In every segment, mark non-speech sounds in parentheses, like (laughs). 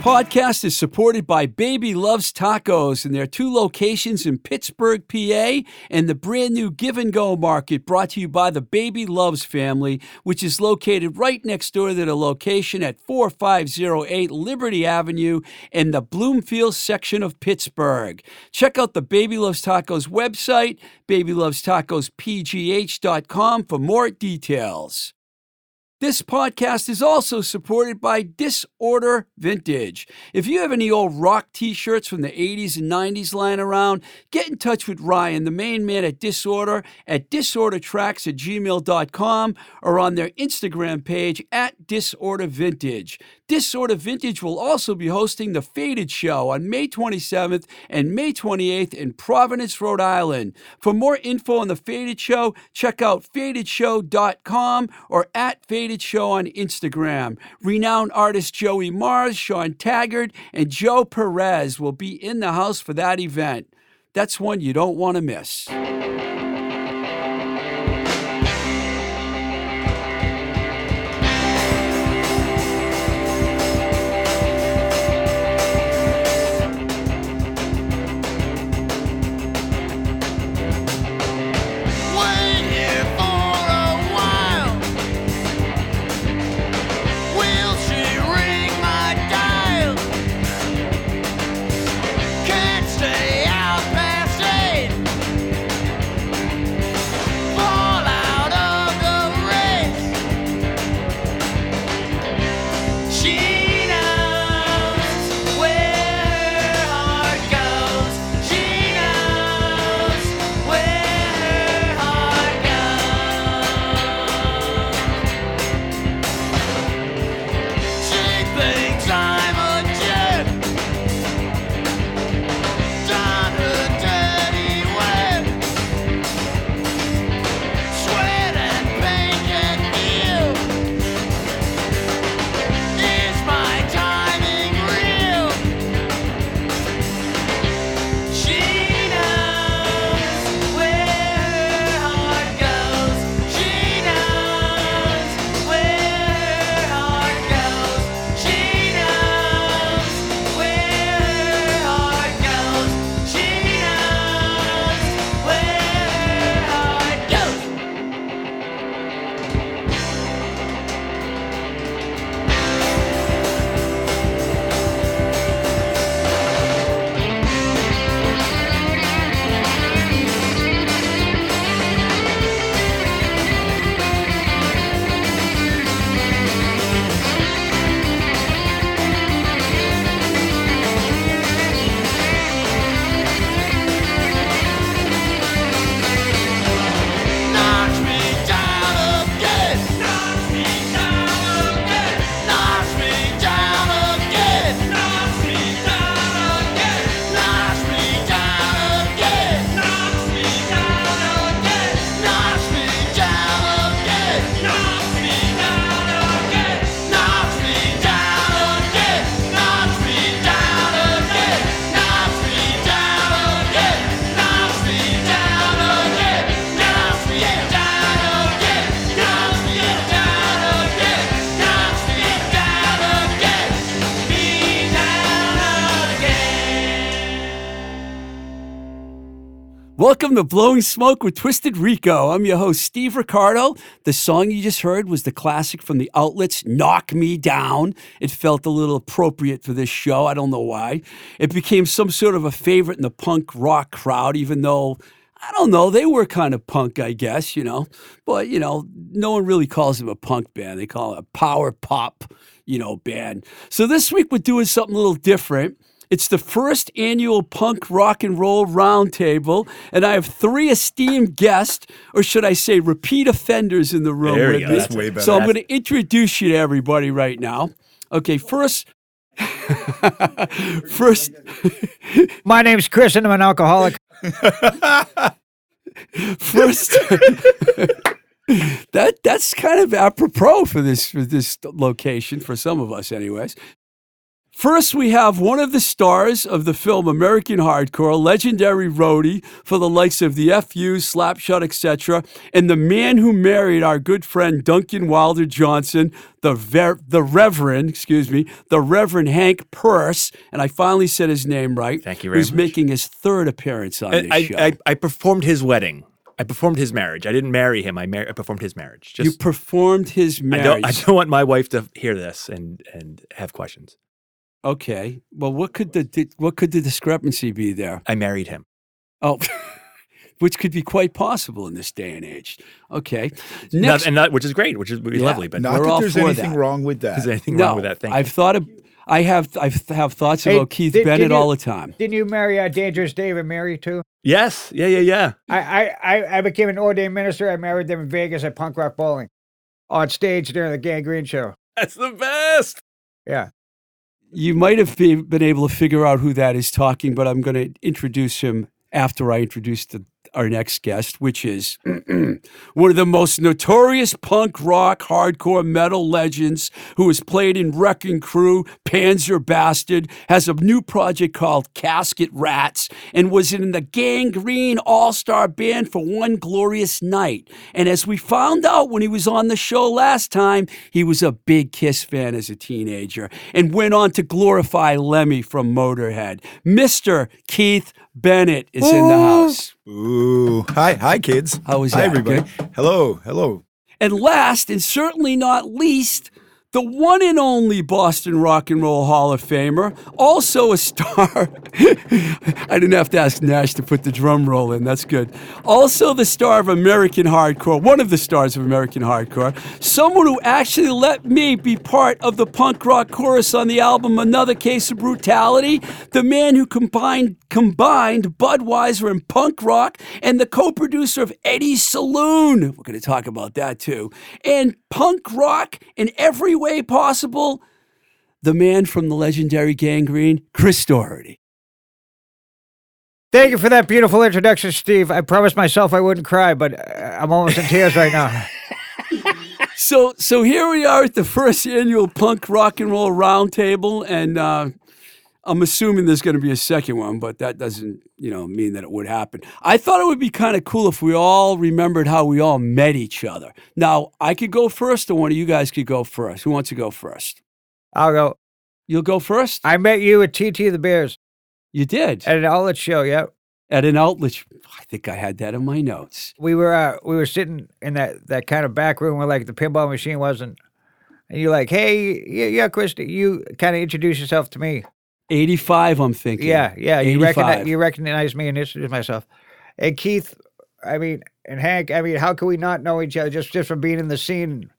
Podcast is supported by Baby Loves Tacos and their two locations in Pittsburgh, PA, and the brand new Give and Go Market brought to you by the Baby Loves family, which is located right next door to the location at 4508 Liberty Avenue in the Bloomfield section of Pittsburgh. Check out the Baby Loves Tacos website, babylovestacospgh.com for more details. This podcast is also supported by Disorder Vintage. If you have any old rock t shirts from the 80s and 90s lying around, get in touch with Ryan, the main man at Disorder, at disordertracks at gmail.com or on their Instagram page at Disorder Vintage. Disorder Vintage will also be hosting the Faded Show on May 27th and May 28th in Providence, Rhode Island. For more info on the Faded Show, check out fadedshow.com or at Faded Show on Instagram. Renowned artist Joey Mars, Sean Taggart, and Joe Perez will be in the house for that event. That's one you don't want to miss. Welcome to Blowing Smoke with Twisted Rico. I'm your host, Steve Ricardo. The song you just heard was the classic from the outlets, Knock Me Down. It felt a little appropriate for this show. I don't know why. It became some sort of a favorite in the punk rock crowd, even though. I don't know. They were kind of punk, I guess, you know. But, you know, no one really calls them a punk band. They call it a power pop, you know, band. So this week we're doing something a little different. It's the first annual punk rock and roll roundtable, and I have three esteemed guests, or should I say, repeat offenders in the room There with you me. go. That's way better. So I'm going to introduce you to everybody right now. Okay, first, (laughs) first, (laughs) My name's Chris, and I'm an alcoholic. (laughs) first. that that's kind of apropos for this for this location for some of us, anyways. First, we have one of the stars of the film American Hardcore, legendary roadie for the likes of the FU, Slapshot, etc., and the man who married our good friend Duncan Wilder Johnson, the ver- the Reverend, excuse me, the Reverend Hank Purse, and I finally said his name right. Thank you very Who's much. making his third appearance on I, this I, show. I, I performed his wedding. I performed his marriage. I didn't marry him. I, mar- I performed his marriage. you performed his I marriage. don't. I don't want my wife to hear this and and have questions. Okay. Well, what could the what could the discrepancy be there? I married him. Oh, (laughs) which could be quite possible in this day and age. Okay. Not, Next, and not, which is great, which is would be Yeah. lovely. But Not We're that all there's for anything that. wrong with that. is there anything no, wrong with that? Thank I've you. thought of. I have I've thoughts Hey, about Keith did- Bennett did you- all the time. Didn't you marry uh, Dangerous Dave and Mary too? Yes. Yeah. Yeah. Yeah. I, I, I, I became an ordained minister. I married them in Vegas at Punk Rock Bowling on stage during the Gang Green show. That's the best. Yeah. You might have been able to figure out who that is talking, but I'm going to introduce him after I introduce the, our next guest, which is one of the most notorious punk rock, hardcore metal legends who has played in Wrecking Crew, Panzer Bastard, has a new project called Casket Rats, and was in the Gang Green All Star Band for one glorious night. And as we found out when he was on the show last time, he was a big Kiss fan as a teenager and went on to glorify Lemmy from Motorhead. Mr. Keith Bennett is in the house. Ooh. Hi, hi, kids. How was Hi, that? everybody. Good? Hello, hello. And last, and certainly not least, the one and only Boston Rock and Roll Hall of Famer, also a star. (laughs) I didn't have to ask Nash to put the drum roll in. That's good. Also, the star of American Hardcore, one of the stars of American Hardcore, someone who actually let me be part of the punk rock chorus on the album Another Case of Brutality, the man who combined combined Budweiser and punk rock, and the co-producer of Eddie's Saloon. We're going to talk about that too. And punk rock in every way possible. The man from the legendary Gang Green, Chris Doherty. Thank you for that beautiful introduction, Steve. I promised myself I wouldn't cry, but uh, I'm almost in tears right now. (laughs) (laughs) So, so here we are at the first annual Punk Rock and Roll Roundtable, and uh, I'm assuming there's going to be a second one, but that doesn't, you know, mean that it would happen. I thought it would be kind of cool if we all remembered how we all met each other. Now, I could go first, or one of you guys could go first. Who wants to go first? I'll go. You'll go first. I met you at TT the Bears You did at an outlet show. Yeah, at an outlet. I think I had that in my notes. we were uh, we were sitting in that that kind of back room where like the pinball machine wasn't, and you're like, "Hey, yeah, yeah, Christy," you kind of introduce yourself to me. 85, I'm thinking. Yeah, yeah. You 85. recognize you recognize me and introduce myself. And Keith, I mean, and Hank, I mean, how can we not know each other just just from being in the scene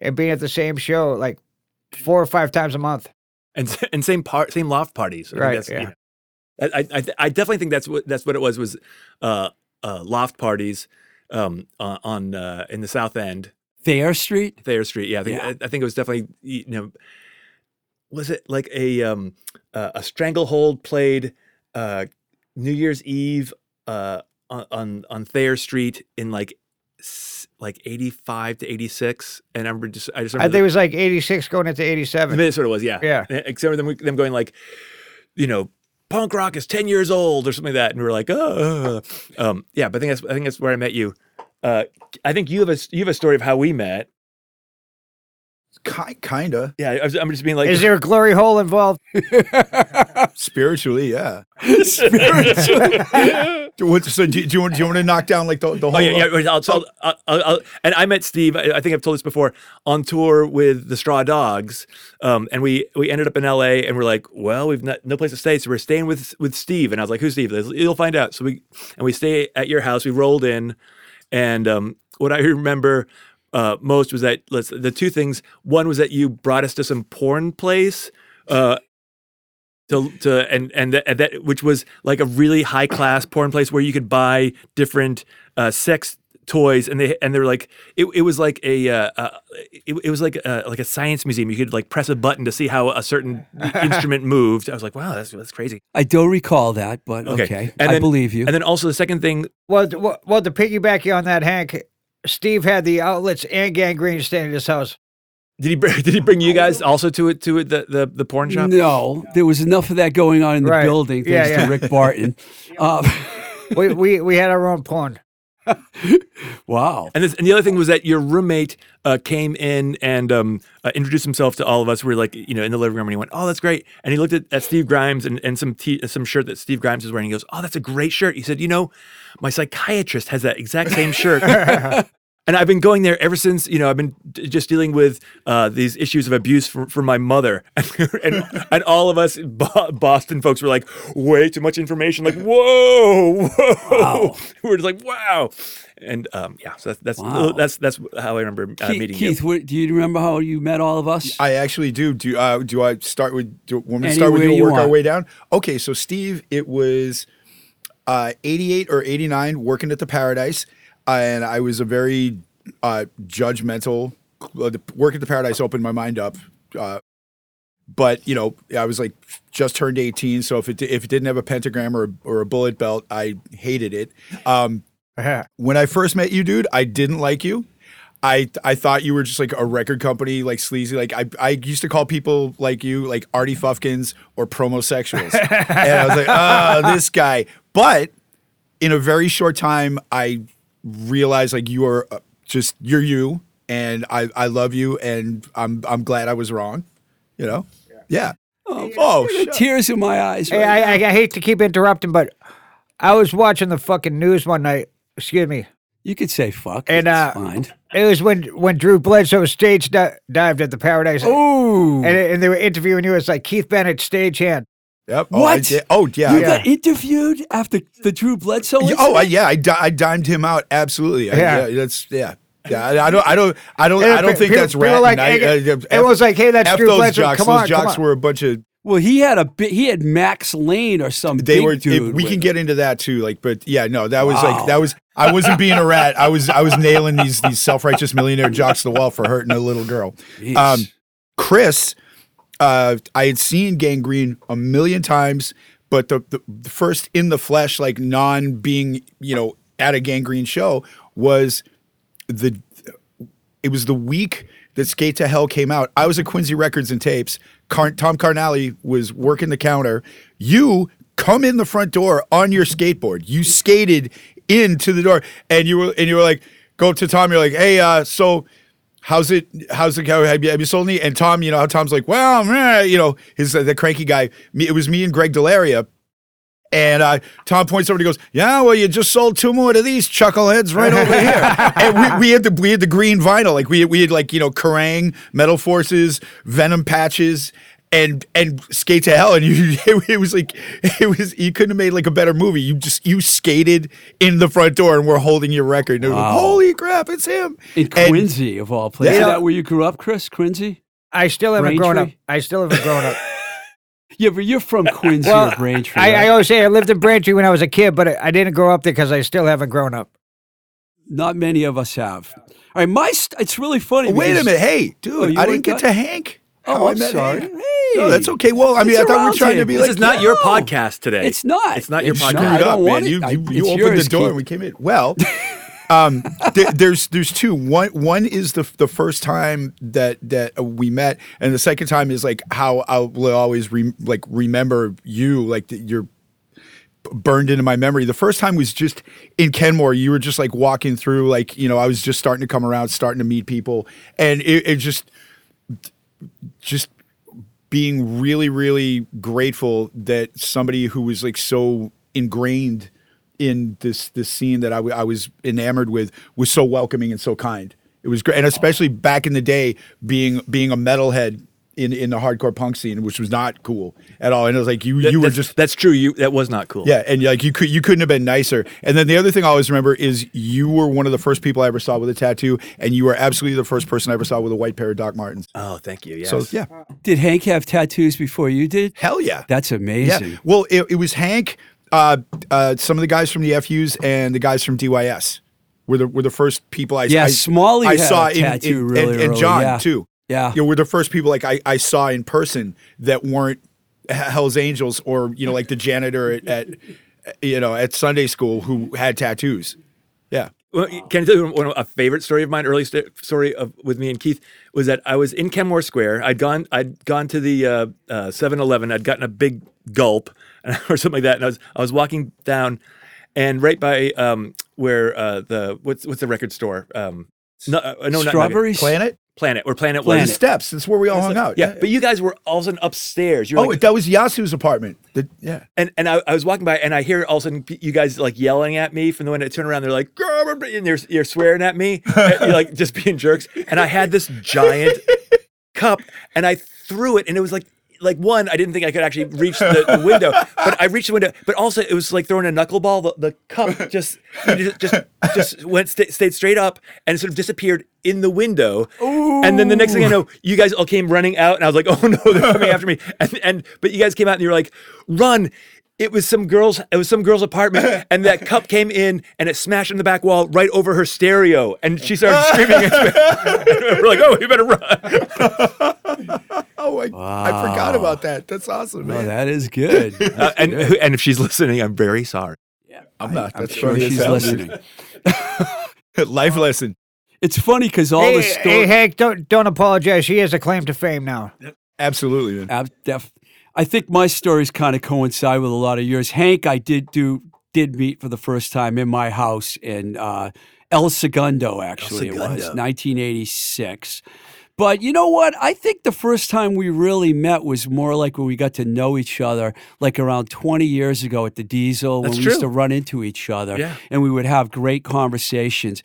and being at the same show like four or five times a month? and and same part, same loft parties. I Right, that's, you yeah. know, I, I I definitely think that's what that's what it was was uh, uh, loft parties um, on, on uh, in the South End, Thayer Street. Thayer Street. Yeah, I think Yeah. I, I think it was definitely you know was it like a um, uh, a stranglehold played uh, New Year's Eve uh, on on Thayer Street in like like eighty five to eighty six, and I remember just I just I remember think it was like eighty six going into 87 I mean, it sort of was, yeah. Yeah. Except for them, them going like, you know, punk rock is ten years old or something like that, and we were like, oh, um, yeah. But I think that's I think that's where I met you. Uh, I think you have a you have a story of how we met. Ki- kinda. Yeah, I was, I'm just being like, Is there a glory hole involved? (laughs) Spiritually, yeah. Spiritually. Do- (laughs) what- So do, you- do you want do you want to knock down like the, the whole? Oh yeah, yeah. I'll, so I'll, I'll, I'll, and I met Steve. I, I think I've told this before on tour with the Straw Dogs, um, and we we ended up in L.A. and we're like, well, we've not, no place to stay, so we're staying with with Steve. And I was like, who's Steve? He goes, You'll find out. So we and we stay at your house. We rolled in, and um, what I remember uh, most was that let's the two things. One was that you brought us to some porn place. Uh, to, to and and that, and that which was like a really high class porn place where you could buy different uh, sex toys and they and they were like it, it was like a uh, uh, it, it was like a, like a science museum you could like press a button to see how a certain (laughs) instrument moved I was like wow that's that's crazy I don't recall that, but okay. Okay. And I then- believe you. and then also the second thing Well, well, well, to piggyback you on that, Hank, Steve had the outlets and gang green staying at his house. Did he bring, (laughs) did he bring you guys also to it to it the the, the porn shop? No, there was enough of that going on in the Right. building Yeah, thanks yeah. to Rick Barton. (laughs) Uh, (laughs) we, we we had our own porn. (laughs) wow. And this, and the other thing was that your roommate uh, came in and um, uh, introduced himself to all of us. We were like, you know, in the living room, and he went, "Oh, that's great." And he looked at, at Steve Grimes and, and some t- some shirt that Steve Grimes is wearing. He goes, "Oh, that's a great shirt." He said, "You know, my psychiatrist has that exact same shirt." (laughs) And I've been going there ever since, you know, I've been d- just dealing with uh, these issues of abuse from, from my mother. (laughs) and, and all of us Bo- Boston folks were like, way too much information. Like, whoa, whoa. (laughs) We're just like, wow. And um, yeah, so that's that's, Wow. that's that's how I remember uh, Keith, meeting Keith you. what, do you remember how you met all of us? I actually do. Do uh, do I start with? Do, want me start with Anywhere you? you and Work our way down. Okay, so Steve, it was uh, eighty-eight or eighty-nine, working at the Paradise, and I was a very uh, judgmental. Uh, the, work at the Paradise opened my mind up. Uh, but you know, I was like just turned eighteen, so if it if it didn't have a pentagram or or a bullet belt, I hated it. Um, (laughs) when I first met you, dude, I didn't like you. I I thought you were just like a record company, like sleazy. Like I, I used to call people like you like Artie Fufkins or promosexuals, (laughs) and I was like, ah, this guy. But in a very short time, I realized like you are uh, just you're you, and I I love you, and I'm I'm glad I was wrong. You know, yeah. Oh, oh I got tears in my eyes. Hey, I, I, I hate to keep interrupting, but I was watching the fucking news one night. Excuse me. You could say fuck. And, it's uh, fine. It was when when Drew Bledsoe stage di- dived at the Paradise, Oh, and, and they were interviewing you. It's like Keith Bennett stagehand. Yep. Oh, What? Oh, yeah. you I- got interviewed after the Drew Bledsoe. Yeah, oh, yeah, I, di- I dimed him out absolutely. I- Yeah. yeah, that's yeah. Yeah, I, don't, I don't, I don't, I don't think people- that's right. like, hey, it was like, hey, that's F Drew Bledsoe. jocks. Come those on, jocks come on. were a bunch of. Well, he had a bit. He had Max Lane or some. They were. Dude if we can him. get into that too. Like, but yeah, no, that was Wow. like that was. I wasn't being a rat. I was. I was nailing these these self righteous millionaire jocks to the wall for hurting a little girl. Jeez. Um, Chris, uh, I had seen Gang Green a million times, but the, the, the first in the flesh, like non being, you know, at a Gang Green show was the. It was the week that Skate to Hell came out. I was at Quincy Records and Tapes. Car- Tom Carnally was working the counter. You come in the front door on your skateboard. You skated into the door, and you were and you were like, go to Tom. You're like, hey, uh, so how's it? How's it? How have you, have you sold any? And Tom, you know how Tom's like, well, meh, you know, his uh, the cranky guy. Me, it was me and Greg Delaria. And uh, Tom points over and he goes, "Yeah, well, you just sold two more to these chuckleheads right over here." (laughs) and we, we had the we had the green vinyl, like we we had like you know Kerrang, Metal Forces, Venom patches, and and Skate to Hell. And you, (laughs) it, was like it was you couldn't have made like a better movie. You just you skated in the front door and we're holding your record. And it was like, Holy crap, it's him! in And- Quincy of all places. Yeah. Is that where you grew up, Chris? Quincy? I still haven't grown up. I still haven't grown up. (laughs) (laughs) Yeah, but you're from Quincy Well, or Braintree. I, I always say I lived in Braintree when I was a kid, but I, I didn't grow up there because I still haven't grown up. Not many of us have. All right, my st- it's really funny. Wait a minute, hey, dude, Oh, I didn't get done? to Hank. Oh, I'm sorry. Hey, No, that's okay. Well, I mean, I thought we were trying to be roundtable. like, This is not your podcast today. It's not. It's not your It's podcast. not. I Screwed don't up, want man. it. You, I- you, you opened yours, the door Keith. and we came in. Well, (laughs) um, th- there's there's two. One one is the the first time that that we met, and the second time is like how I will always re, like remember you, like that you're burned into my memory. The first time was just in Kenmore. You were just like walking through, like you know, I was just starting to come around, starting to meet people, and it, it just just being really really grateful that somebody who was like so ingrained in this this scene that I, w- I was enamored with was so welcoming and so kind. It was great and especially back in the day being being a metalhead in in the hardcore punk scene which was not cool at all and it was like you That- you were just that's true. You that was not cool. yeah, and like you could you couldn't have been nicer. And then the other thing I always remember is you were one of the first people I ever saw with a tattoo, and you were absolutely the first person I ever saw with a white pair of Doc Martens. Oh, thank you. Yes. So yeah, Did Hank have tattoos before you did? hell yeah, That's amazing. yeah. Well, it, it was Hank, uh, uh, some of the guys from the FUs, and the guys from DYS were the were the first people I Yeah, I, Smalley I had saw a in, tattoo in- really and, and John yeah. too. Yeah. you know, were the first people like I, I saw in person that weren't Hell's Angels or you know like the janitor at, at you know at Sunday school who had tattoos. Yeah. Well, can I tell you one, one- a favorite story of mine? Early st- story of with me and Keith was that I was in Kenmore Square. I'd gone, I'd gone to the uh, uh, 7-Eleven. I'd gotten a big gulp (laughs) or something like that, and I was I was walking down, and right by um, where uh, the what's what's the record store? Um, no, uh, no, not Nugget. Planet? Planet, where Planet, The was. steps. That's where we all hung out. Yeah, but you guys were all of a sudden upstairs. You're Oh, like, that was Yasu's apartment. The- yeah. and and I, I was walking by and I hear all of a sudden you guys like yelling at me from the window. I turn around, they're like, "Grr," and you're, you're swearing at me, (laughs) and you're like just being jerks. And I had this giant (laughs) cup and I threw it, and it was like. Like one, I didn't think I could actually reach the, the window, but I reached the window. But also, it was like throwing a knuckleball. The, the cup just, just, just, just went sta stayed straight up and sort of disappeared in the window. And then the next thing I know, you guys all came running out, and I was like, (laughs) "Oh no, they're coming after me!" And, and but you guys came out and you were like, "Run!" It was some girl's. It was some girl's apartment, and that cup came in and it smashed in the back wall right over her stereo, and she started screaming. And (laughs) we're like, "Oh, you better run!" (laughs) Oh, I, I forgot about that. That's awesome, Oh, that is good. (laughs) Uh, and and if she's listening, I'm very sorry. Yeah, I'm not. I'm That's sure funny as she's hell, listening. dude. (laughs) Life lesson. It's funny because all Hey, the hey, stories. Hank, don't don't apologize. She has a claim to fame now. Absolutely, man. Ab- def- I think my stories kind of coincide with a lot of yours. Hank, I did do did meet for the first time in my house in uh, El Segundo. Actually, it was 1986. But you know what? I think the first time we really met was more like when we got to know each other, like around 20 years ago at the Diesel, when That's we used to run into each other, Yeah. and we would have great conversations.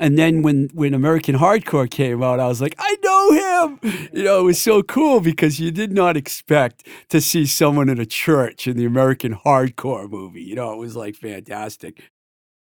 And then when when American Hardcore came out, I was like, I know him. You know, it was so cool because you did not expect to see someone in a church in the American Hardcore movie. You know, it was like fantastic.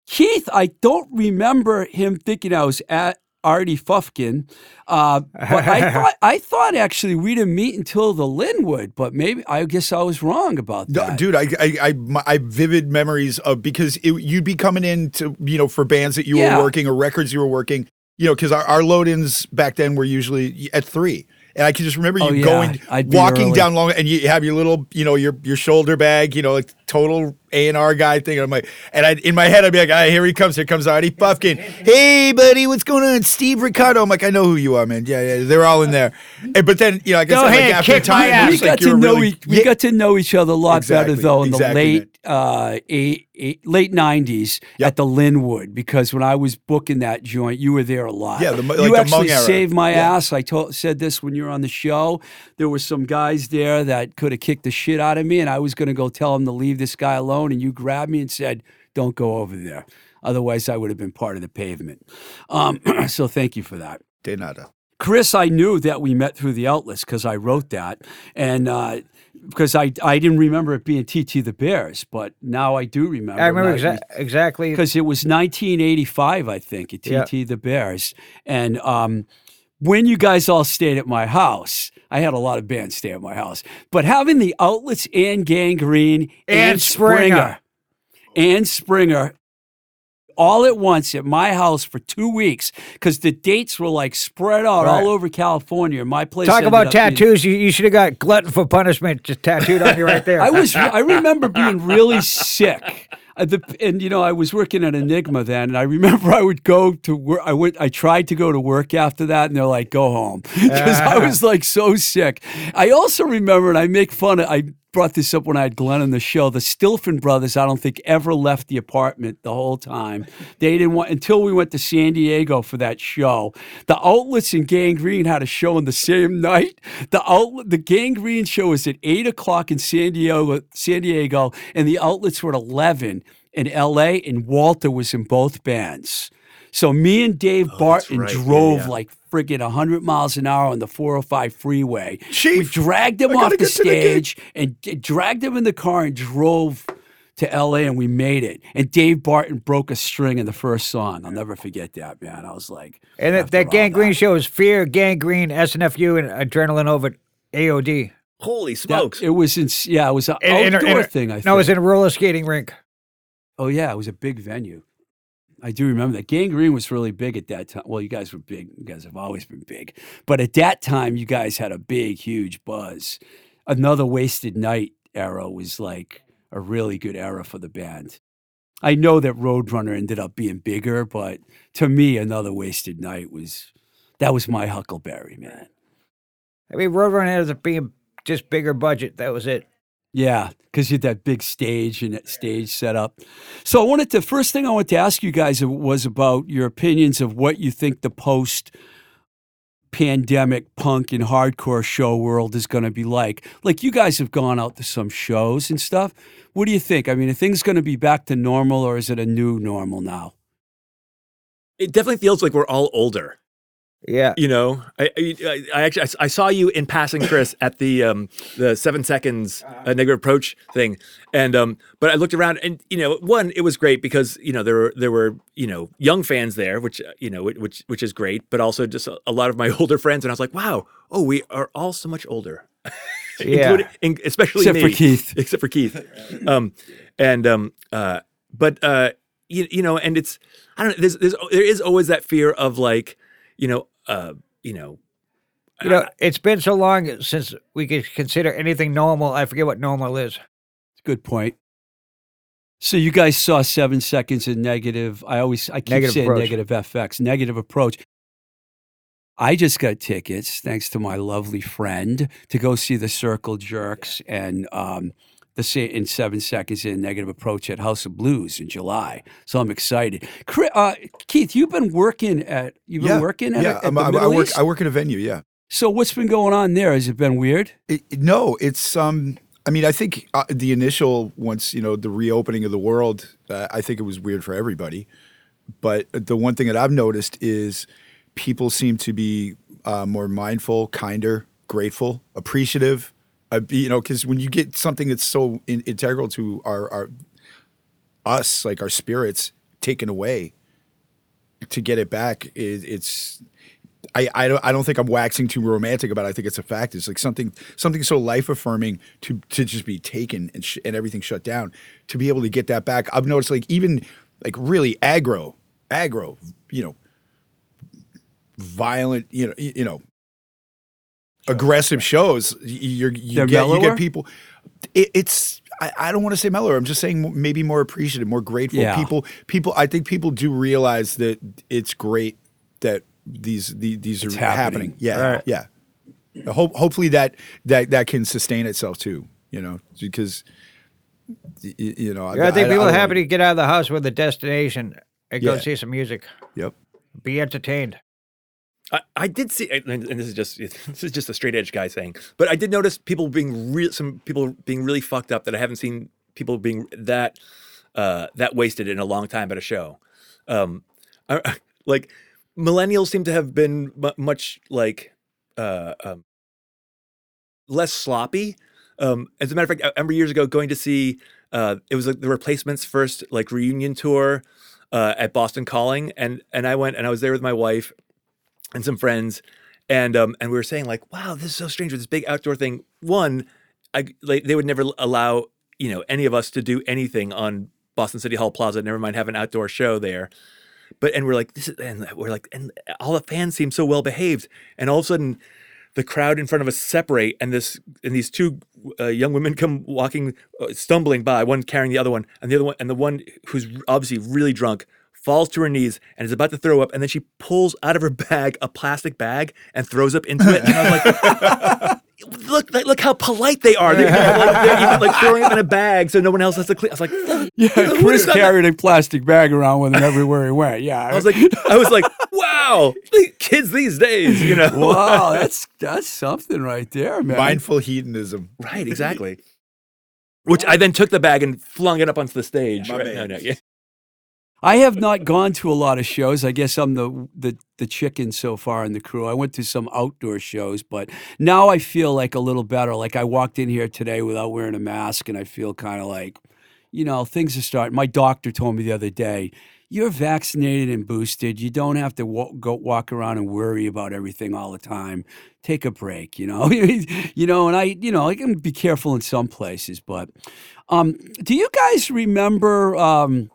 Keith, I don't remember him thinking I was at Artie Fufkin, uh, but I (laughs) thought I thought actually we didn't meet until the Linwood. But maybe I guess I was wrong about No, that. dude, I, I, I, my, I vivid memories of because it, you'd be coming in to, you know, for bands that you Yeah. were working or records you were working, you know, because our, our load-ins back then were usually at three. And I can just remember you Oh, yeah. going, I'd walking early. down long, and you have your little, you know, your your shoulder bag, you know, like total A and R guy thing. And I'm like, and I in my head I'd be like, ah, here he comes, here comes Artie Fufkin. Hey, buddy, what's going on? Steve Ricardo. I'm like, I know who you are, man. Yeah, yeah, they're all in there. And, but then, you know, like I Go said, like ahead, after time, we got like to know really, each, we Yeah, got to know each other a lot Exactly, better though in exactly, the late uh, eight, eight, late nineties Yep. at the Linwood because when I was booking that joint, you were there a lot. Yeah, the mo- you the actually saved my Yeah. ass. I told said this when you were on the show. There were some guys there that could have kicked the shit out of me, and I was going to go tell them to leave this guy alone, and you grabbed me and said, "Don't go over there." Otherwise, I would have been part of the pavement. Um, (clears throat) so thank you for that. De nada. Chris, I knew that we met through the outlets because I wrote that, and uh, because I I didn't remember it being TT the Bears, but now I do remember. I remember exa- exactly. because it was 1985, I think, at TT Yeah. the Bears, and um, when you guys all stayed at my house. I had a lot of bands stay at my house, but having the outlets and Gang Green And Springer. and Springer all at once at my house for two weeks because the dates were like spread out Right. all over California. My place. Talk about up being- tattoos. You, you should have got glutton for punishment just tattooed on you right there. I was. I (laughs) remember being really sick. Uh, the, and you know, I was working at Enigma then, and I remember I would go to work. I went. I tried to go to work after that, and they're like, "Go home," (laughs) because I was like so sick. I also remember, and I make fun of. I brought this up when I had Glenn on the show. The Stilfen brothers, I don't think ever left the apartment the whole time. They didn't want until we went to San Diego for that show. The outlets and Gang Green had a show on the same night. The outlet, the Gang Green show was at eight o'clock in San Diego, San Diego, and the outlets were at eleven in L.A. And Walter was in both bands. So me and Dave oh, Barton right. Drove yeah. like friggin' 100 miles an hour on the 405 freeway. we dragged him I off the get to the stage and d- dragged him in the car and drove to LA and we made it. And Dave Barton broke a string in the first song. I'll never forget that, man. I was like, and that, after that all gang green show is Fear, Gang Green, SNFU, and Adrenaline Over AOD. Holy that- smokes! it was in, yeah, it was an In- in outdoor in a- thing, I think. No, it was in a roller skating rink. oh, yeah, it was a big venue. I do remember that. Gang Green was really big at that time. Well, you guys were big. You guys have always been big. But at that time, you guys had a big, huge buzz. Another Wasted Night era was like a really good era for the band. I know that Roadrunner ended up being bigger, but to me, another wasted night was that was my Huckleberry, man. I mean, Roadrunner ended up being just bigger budget. That was it. Yeah, because you had that big stage and that stage set up. So I wanted to first thing I wanted to ask you guys was about your opinions of what you think the post pandemic punk and hardcore show world is going to be like. Like you guys have gone out to some shows and stuff. What do you think? I mean, are things going to be back to normal or is it a new normal now? It definitely feels like we're all older. Yeah. You know, I, I, I actually I saw you in passing, Chris, (coughs) at the um, the seven seconds uh, negative approach thing, and um, but I looked around and you know, one, it was great because you know there were there were you know young fans there, which uh, you know which which is great, but also just a, a lot of my (laughs) older friends, and I was like, wow, oh, we are all so much older, (laughs) Yeah. Including- in- especially Except for. Keith. (laughs) except for Keith, um, and um, uh, but uh, you, you know, and it's I don't know, there's, there's there is always that fear of like you know, uh, you know, You know, it's been so long since we could consider anything normal. I forget what normal is. Good point. So you guys saw seven seconds in negative. I always I keep Negative saying approach. negative FX, negative approach. I just got tickets thanks to my lovely friend to go see the Circle Jerks and um, the in seven seconds in negative approach at House of Blues in July. So I'm excited. Uh, Keith, you've been working at you've been working at, yeah. a, at I, I work. I work in a venue. Yeah. So what's been going on there? Has it been weird? It, it- no, it's um. I mean, I think uh, the initial once you know the reopening of the world, uh, I think it was weird for everybody. But the one thing that I've noticed is people seem to be uh, more mindful, kinder, grateful, appreciative. Uh, you know, because when you get something that's so in, integral to our, our us, like our spirits, taken away, to get it back, it, it's I, I don't I don't think I'm waxing too romantic about it. I think it's a fact. It's like something something so life affirming to to just be taken and sh- and everything shut down to be able to get that back. I've noticed like even like really aggro aggro you know violent you know y- you know aggressive shows. You're, you They're get you get people. It, it's I, I don't want to say mellower. I'm just saying maybe more appreciative, more grateful. Yeah. People people I think people do realize that it's great that these the, these It's are happening. happening. Yeah, Right. yeah. Hope, hopefully that that that can sustain itself too. You know, because you know I, think people don't are happy wanna- get out of the house with a destination and go see some music, Yep. be entertained. I, I did see, and this is just (laughs) this is just a straight edge guy saying, but I did notice people being real, some people being really fucked up that I haven't seen people being that uh, that wasted in a long time at a show. Um, I, like millennials seem to have been mu much like uh, um, less sloppy. Um, as a matter of fact, I remember years ago going to see uh, it was like the replacements first like reunion tour uh, at Boston Calling, and and I went and I was there with my wife and some friends, and um, and we were saying like, wow, this is so strange with this big outdoor thing. One, I like they would never allow you know any of us to do anything on Boston City Hall Plaza. Never mind have an outdoor show there. But and we're like this is and we're like and all the fans seem so well behaved, and all of a sudden. The crowd in front of us separate, and this and these two uh, young women come walking, uh, stumbling by. One carrying the other one, and the other one, and the one who's obviously really drunk falls to her knees and is about to throw up, and then she pulls out of her bag a plastic bag and throws up into it. And I was like, (laughs) "Look, like, look how polite they are! They're, like, they're even like throwing it in a bag so no one else has to clean." I was like, Yeah, Chris does that? carried a plastic bag around with him everywhere he went. Yeah, I was like, I was like, "Wow, the kids these days, you know." wow, that's that's something right there, man. mindful hedonism. Right, exactly. Which I then took the bag and flung it up onto the stage. My Right, man. no, no, yeah. I have not gone to a lot of shows. I guess I'm the the the chicken so far in the crew. I went to some outdoor shows, but now I feel like a little better. Like I walked in here today without wearing a mask, and I feel kind of like, you know, things are starting. My doctor told me the other day, "You're vaccinated and boosted. You don't have to wa- go walk around and worry about everything all the time. Take a break, you know. (laughs) you know." And I, you know, I can be careful in some places, but um, do you guys remember? Um,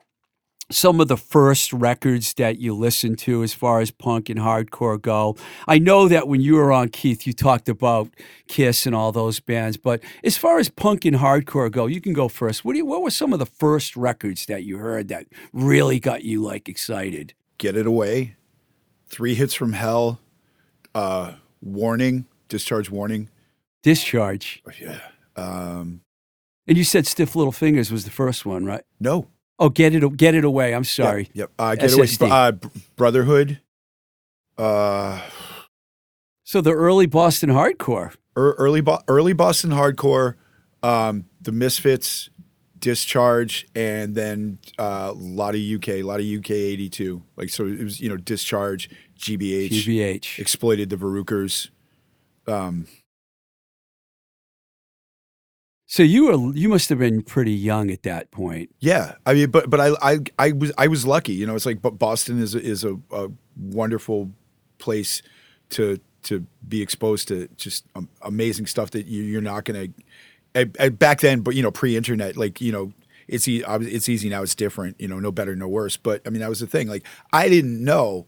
some of the first records that you listened to as far as punk and hardcore go? I know that when you were on Keith, you talked about Kiss and all those bands, but as far as punk and hardcore go, you can go first. What do you, what were some of the first records that you heard that really got you like excited? Get It Away, Three Hits from Hell, uh, Warning, Discharge Warning. Discharge. Yeah. Um, And you said Stiff Little Fingers was the first one, right? no. Oh, get it, get it away. I'm sorry. Yep. Uh, Get Away. Uh, Brotherhood. Uh, So the early Boston hardcore. early early Boston hardcore, um, the Misfits, Discharge, and then uh, a lot of UK, a lot of UK eighty two. Like so, it was you know Discharge, GBH, GBH. exploited the Varukers. So you were you must have been pretty young at that point. Yeah, I mean, but but I I I was I was lucky. You know, it's like but Boston is is a, a wonderful place to to be exposed to just um, amazing stuff that you, you're not going to. Back then, but you know, pre-internet, like you know, it's e- obvi- it's easy now. It's different. You know, no better, no worse. But I mean, that was the thing. Like I didn't know.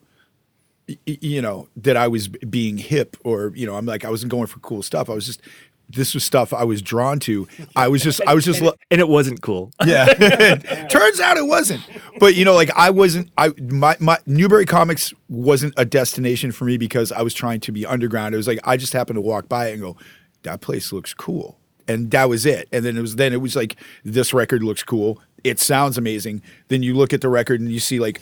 You know that I was being hip, or you know, I'm like I wasn't going for cool stuff. I was just this was stuff I was drawn to. I was just I was just (laughs) lo- and it wasn't cool. (laughs) yeah. (laughs) Turns out it wasn't. But you know, like I wasn't I my, my Newbury Comics wasn't a destination for me because I was trying to be underground. It was like I just happened to walk by it and go, That place looks cool. And that was it. And then it was then it was like this record looks cool. It sounds amazing. Then you look at the record and you see like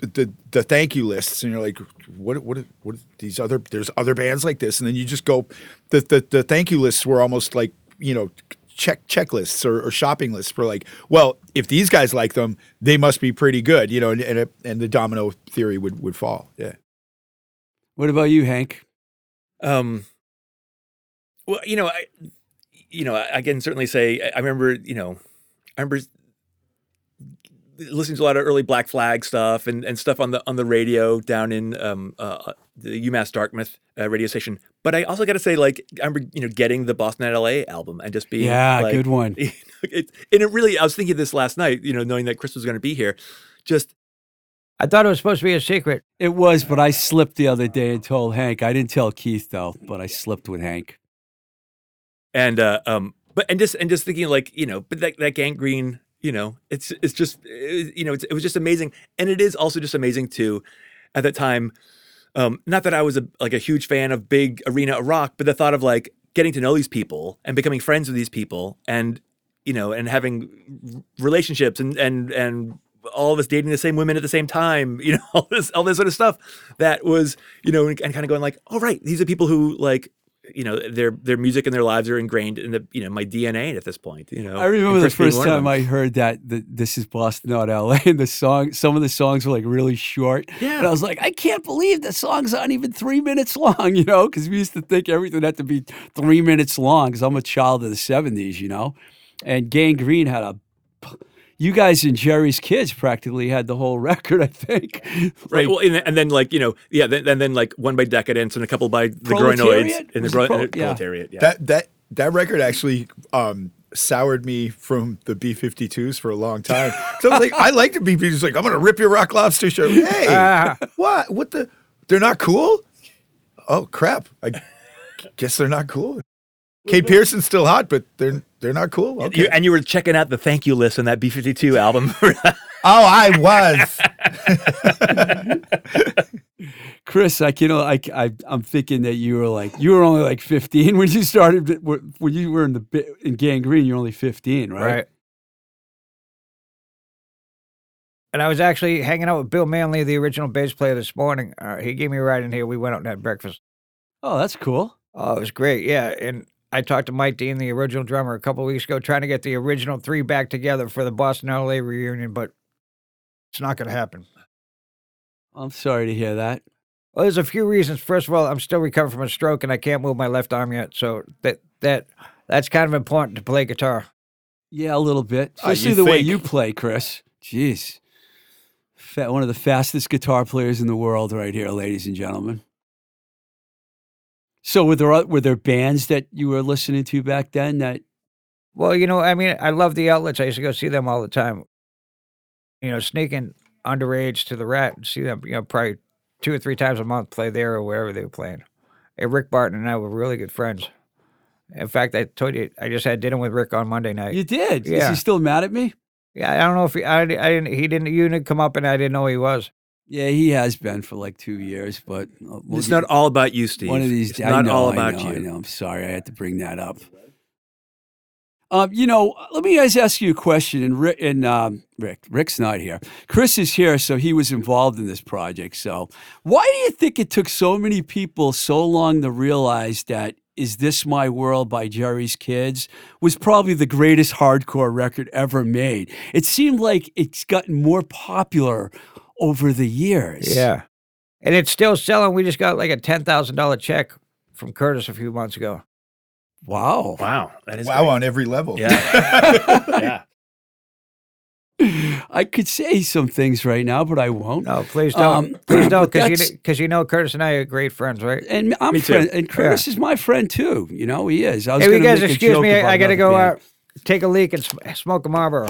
the the thank you lists and you're like what what what these other there's other bands like this. And then you just go the the, the thank you lists were almost like you know check checklists or, or shopping lists for like well if these guys like them they must be pretty good you know and and, it, and the domino theory would would fall. Yeah. What about you, Hank? Um, well, you know, I, you know, I, I can certainly say I, I remember, you know, I remember listening to a lot of early Black Flag stuff and, and stuff on the on the radio down in um, uh, the UMass Dartmouth uh, radio station. But I also got to say, like, I remember, you know, getting the Boston and LA album and just being Yeah, like, good one. (laughs) it, and it really, I was thinking this last night, you know, knowing that Chris was going to be here, just I thought it was supposed to be a secret. It was, but I slipped the other day and told Hank. I didn't tell Keith though, but I slipped with Hank. and uh um but and just and just thinking like you know but that, that gang green you know it's it's just it, you know it was just amazing. And it is also just amazing too at that time um not that i was a like a huge fan of big arena rock but the thought of like getting to know these people and becoming friends with these people and you know and having relationships and and and all of us dating the same women at the same time (laughs) you know all this all this sort of stuff that was you know and, and kind of going like oh right these are people who like you know their their music and their lives are ingrained in the you know my DNA at this point. You know, I remember the first time. I heard that, that this is Boston, not LA, (laughs) and the song, some of the songs were like really short. Yeah. And I was like, I can't believe the songs aren't even three minutes long, (laughs) you know, because we used to think everything had to be three minutes long because I'm a child of the 70s, you know. And Gang Green had a, you guys and Jerry's Kids practically had the whole (laughs) record, I think. Right. Well, and, then- and then like you know, yeah, then, and then like one by Decadence and a couple by the Proletariat? Groinoids and the Was Gro- Pro- and the yeah. Proletariat. Yeah. that that that record actually um soured me from the b-52s for a long time (laughs) so I was like i like the b-52s like i'm gonna rip your rock lobster shirt (laughs) hey Ah. what what the they're not cool oh crap i guess they're not cool kate pierson's still hot but they're they're not cool okay. You- and you were checking out the thank you list on that B fifty two album. (laughs) oh i was (laughs) Chris, like you know, I, I I'm thinking that you were like you were only like 15 when you started when you were in the bi- in Gang Green. You're only 15, right? Right. And I was actually hanging out with Bill Manley, the original bass player, this morning. Uh, he gave me a ride in here. We went out and had breakfast. Oh, that's cool. Oh, it was great. Yeah. And I talked to Mike Dean, the original drummer, a couple of weeks ago, trying to get the original three back together for the Boston LA reunion, but it's not going to happen. I'm sorry to hear that. Well, there's a few reasons. First of all, I'm still recovering from a stroke and I can't move my left arm yet. So that that that's kind of important to play guitar. Yeah, a little bit, Ah, you especially the way you play, Chris. Jeez, one of the fastest guitar players in the world, right here, ladies and gentlemen. So, were there were there bands that you were listening to back then that Well, you know, I mean, I love the outlets. I used to go see them all the time. you know, sneaking underage to the Rat and see them, you know, probably two or three times a month play there or wherever they were playing. And Rick Barton and I were really good friends. In fact, I told you I just had dinner with Rick on Monday night. You did. Is he still mad at me? Yeah, I don't know if he, I, I didn't, he didn't, you didn't come up and I didn't know he was. Yeah, he has been for like two years, but uh, we'll it's get- not all about you, Steve. One of these It's I not know, all I about know, you. I know. I'm sorry, I had to bring that up. Um, you know, let me guys ask you a question. And Rick, and um, Rick, Rick's not here. Chris is here, so he was involved in this project. So, why do you think it took so many people so long to realize that "Is This My World" by Jerry's Kids was probably the greatest hardcore record ever made? It seemed like it's gotten more popular over the years. Yeah. And it's still selling. We just got like a $10,000 check from Curtis a few months ago. Wow. Wow, that is Wow, great. on every level. Yeah, (laughs) yeah. I could say some things right now, but I won't. No, please don't. Um, (clears throat) please don't, because you, you know Curtis and I are great friends, right? And I'm Me too. friend, and Curtis is my friend too. You know, he is. I was Hey, you guys, excuse me. I, I got to go band. out, take a leak, and sm- smoke a Marlboro.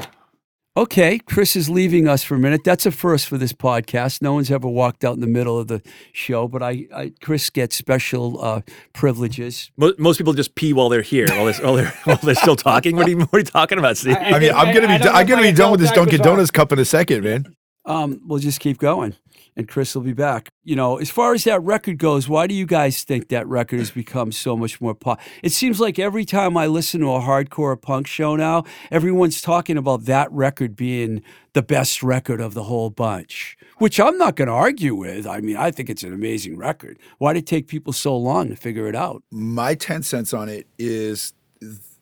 Okay, Chris is leaving us for a minute. That's a first for this podcast. No one's ever walked out in the middle of the show, but I, I Chris gets special uh, privileges. Most, most people just pee while they're here, while they're, while they're, (laughs) while they're still talking. What are, you, what are you talking about, Steve? I mean, I'm gonna be I don't I'm gonna be done with this told Dunkin' Donuts cup in a second, man. Um, we'll just keep going, and Chris will be back. You know, as far as that record goes, why do you guys think that record has become so much more pop? It seems like every time I listen to a hardcore punk show now, everyone's talking about that record being the best record of the whole bunch, which I'm not going to argue with. I mean, I think it's an amazing record. Why did it take people so long to figure it out? My ten cents on it is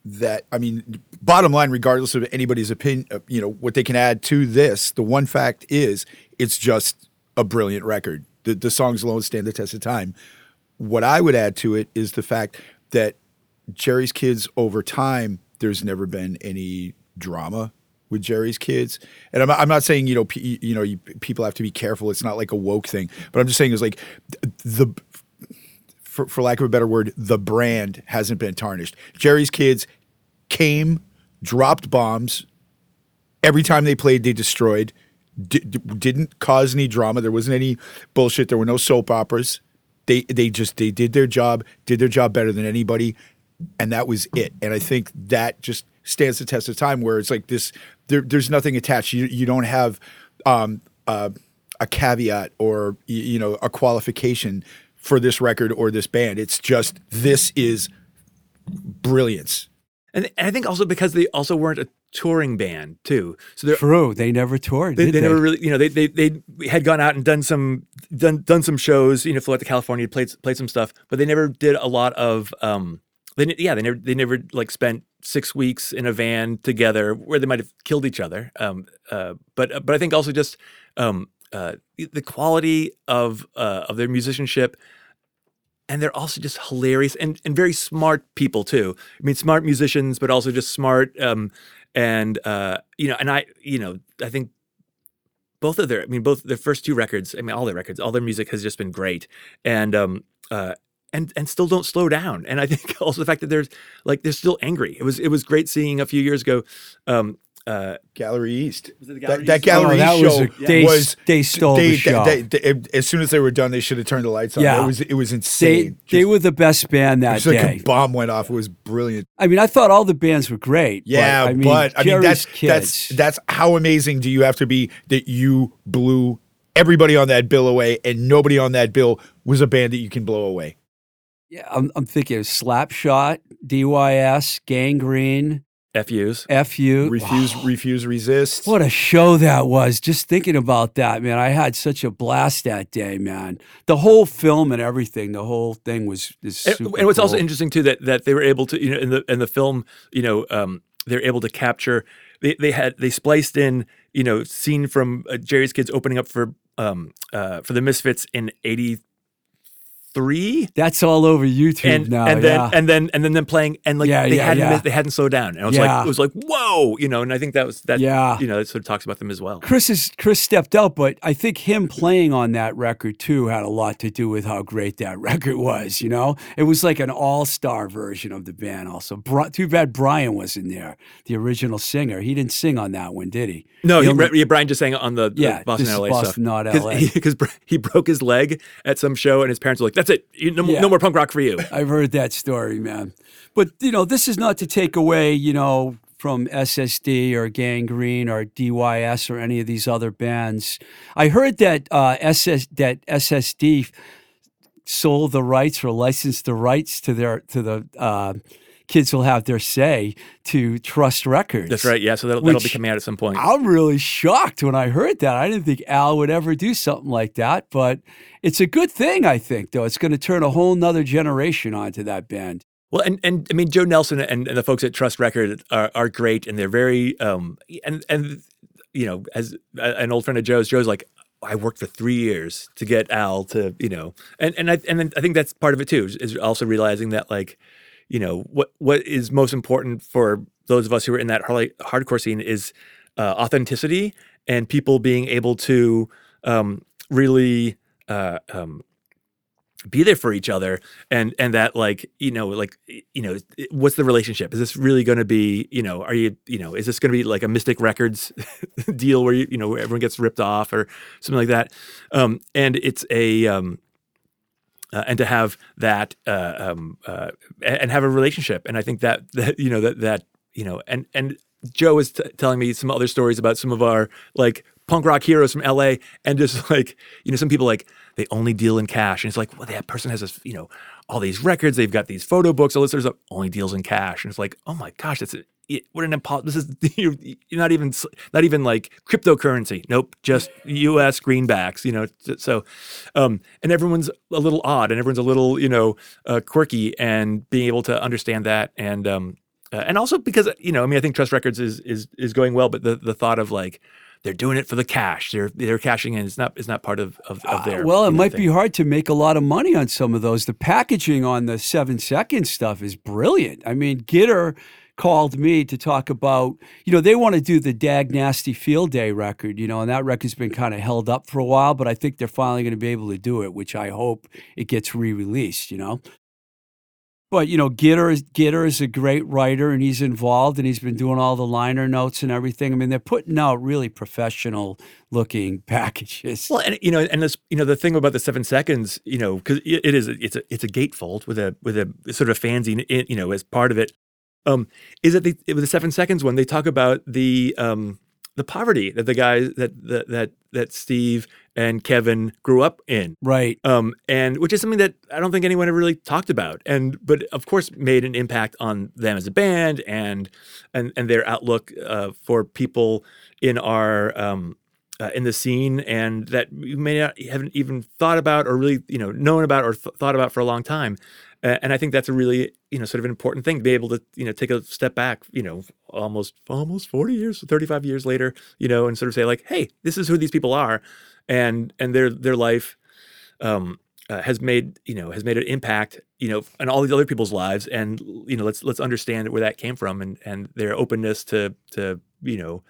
that I mean, bottom line, regardless of anybody's opinion, uh, you know what they can add to this. The one fact is, it's just a brilliant record. The the songs alone stand the test of time. What I would add to it is the fact that Jerry's Kids over time, there's never been any drama with Jerry's Kids, and I'm, I'm not saying you know p- you know you, people have to be careful. It's not like a woke thing, but I'm just saying it's like the for, for lack of a better word, the brand hasn't been tarnished. Jerry's Kids came, dropped bombs. Every time they played, they destroyed. D- didn't cause any drama. There wasn't any bullshit. There were no soap operas. They they just they did their job, did their job better than anybody, and that was it. And I think that just stands the test of time. Where it's like this, there, there's nothing attached. You you don't have um, uh, a caveat or you know a qualification for this record or this band. It's just this is brilliance. And, and I think also because they also weren't a touring band too, so they're True, they never toured. they, they never really, you know, they, they they had gone out and done some done done some shows, you know, flew out to California, played played some stuff, but they never did a lot of um they yeah, they never they never like spent 6 weeks in a van together where they might have killed each other. Um uh but but I think also just um uh the quality of uh of their musicianship and they're also just hilarious and, and very smart people too. I mean, smart musicians, but also just smart. Um, and uh, you know, and I, you know, I think both of their, I mean, both their first two records. I mean, all their records, all their music has just been great, and um, uh, and and still don't slow down. And I think (laughs) also the fact that there's like they're still angry. It was it was great seeing a few years ago. Um, uh, Gallery East. Was it the that, Gallery that East? Gallery Oh, that East was a- they- was they stole the they- show. they- they- as soon as they were done, they should have turned the lights on. Yeah. it was it was insane. they Just- were the best band that it's like day. a bomb went off. It was brilliant. I mean, I thought all the bands were great. Yeah, but, I mean, but I mean that's kids. that's that's how amazing do you have to be that you blew everybody on that bill away, and nobody on that bill was a band that you can blow away. yeah. I'm, I'm thinking of Slapshot, DYS, Gang Green, FUs. FU. Refuse, refuse, resist. What a show that was. Just thinking about that, man. I had such a blast that day, man. The whole film and everything, the whole thing was is And, super and what's also interesting too that that they were able to you know in the in the film you know um, they're able to capture they, they had they spliced in you know scene from uh, Jerry's Kids opening up for um uh for the Misfits in three. That's all over YouTube And, now. and then yeah. and then and then them playing and like Yeah, they yeah, hadn't missed- they hadn't slowed down and I was like it was like whoa you know and I think that was that Yeah. you know it sort of talks about them as well. Chris is Chris stepped up, but I think him playing on that record too had a lot to do with how great that (laughs) record was. You know, it was like an all-star version of the band. Also, Bri- too bad Brian was in there, the original singer. He didn't sing on that one, did he? No, He he, only- Brian just sang on the, the Yeah, Boston LA Boston, stuff. not LA. (laughs) Because he, broke his leg at some show and his parents were like, "That's it, no, more- Yeah. no more punk rock for you." (laughs) I've heard that story, man. But you know, this is not to take away, you know, from SSD or Gang Green or DYS or any of these other bands. I heard that uh, SS that SSD sold the rights or licensed the rights to their to the uh, kids will have their say to Trust Records. That's right. Yeah, so that'll, that'll be coming out at some point. I'm really shocked when I heard that. I didn't think Al would ever do something like that, but it's a good thing, I think, though. It's going to turn a whole nother generation onto that band. Well, and, and I mean, Joe Nelson and, and the folks at Trust Record are, are great, and they're very um and and you know, as an old friend of Joe's, Joe's like, I worked for three years to get Al to you know, and and I and I think that's part of it too, is- is also realizing that like, you know, what what is most important for those of us who are in that hard- hardcore scene is uh, authenticity and people being able to um, really. Uh, um, be there for each other and and that like you know like you know what's the relationship is this really going to be you know are you you know is this going to be like a mystic records (laughs) deal where you you know where everyone gets ripped off or something like that um and it's a um uh, and to have that uh, um, uh, and have a relationship. And i think that (laughs) that you know that that you know and and joe was t- telling me some other stories about some of our like punk rock heroes from la and just (laughs) like you know some people like they only deal in cash. And it's like well that person has this you know all these records. They've got these photo books. All this of stuff only deals in cash. And it's like oh my gosh that's it, what an impo- this is (laughs) you're, you're not even not even like cryptocurrency. Nope just us greenbacks you know so um and everyone's a little odd and everyone's a little you know uh, quirky and being able to understand that. And um uh, and also because you know i mean i think trust records is is is going well but the the thought of like they're doing it for the cash they're they're cashing in it's not it's not part of of, of their Uh, well, it might thing. be hard to make a lot of money on some of those. The packaging on the seven second stuff is brilliant. I mean, Gitter called me to talk about, you know, they want to do the Dag Nasty Field Day record, you know, and that record's been kind of held up for a while, but I think they're finally going to be able to do it, which I hope it gets re released, you know. But you know, Gitter is Gitter is a great writer, and he's involved, and he's been doing all the liner notes and everything. I mean, they're putting out really professional looking (laughs) packages. Well, and you know, and this, you know, the thing about the seven seconds, you know, because it, is, it's a, it's a gatefold with a, with a sort of fanzine, in, you know, as part of it, um, is that they, with the seven seconds one, they talk about the, um, the poverty that the guys that that that that Steve and Kevin grew up in, Right. um, and which is something that I don't think anyone ever really talked about, and but of course made an impact on them as a band and and and their outlook uh, for people in our um, uh, in the scene, and that we may not haven't even thought about or really you know known about or th- thought about for a long time. Uh, and I think that's a really you know sort of an important thing to be able to you know take a step back you know almost almost 40 years 35 years later you know and sort of say like hey this is who these people are and and their their life um, uh, has made you know has made an impact you know on all these other people's lives and you know let's let's understand where that came from and and their openness to to you know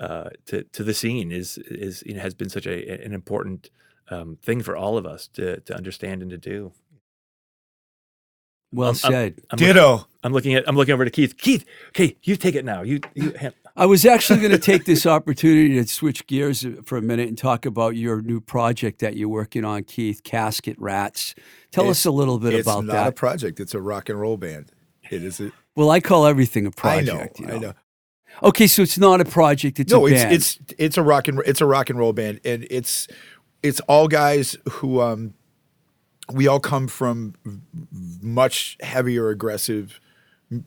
uh, to to the scene is is you know has been such a an important um, thing for all of us to to understand and to do. Well I'm- I'm- said. I'm, look- Ditto. I'm looking at I'm looking over to Keith. Keith, okay, you take it now. You you I was actually going to take this opportunity to switch gears for a minute and talk about your new project that you're working on, Keith, Casket Rats. Tell It's- us a little bit about that. it's not a project. It's a rock and roll band. It is. A, well, I call everything a I know. project. you I know. Okay, so it's not a project; it's no, a it's band. it's it's a rock and it's a rock and roll band, and it's it's all guys who um we all come from much heavier aggressive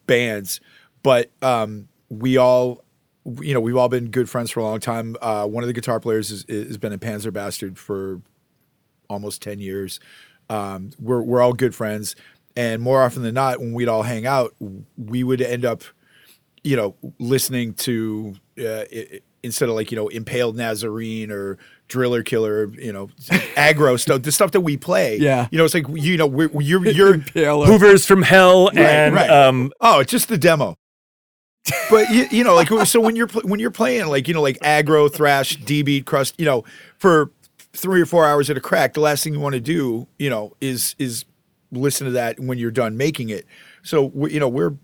bands, but um we all you know we've all been good friends for a long time. Uh, one of the guitar players has been a Panzer Bastard for almost 10 years. Um, we're, we're all good friends. And more often than not, when we'd all hang out, we would end up, you know, listening to uh, i- instead of like you know impaled Nazarene or Driller Killer, you know, aggro (laughs) stuff, the stuff that we play. Yeah. you know, it's like you know we're, you're you're (laughs) Impaler. Hoovers from Hell and right. um oh, it's just the demo. but you, you know, like (laughs) so when you're pl- when you're playing like you know like aggro thrash D beat crust, you know, for three or four hours at a crack, the last thing you want to do, you know, is is listen to that when you're done making it. So we, you know, we're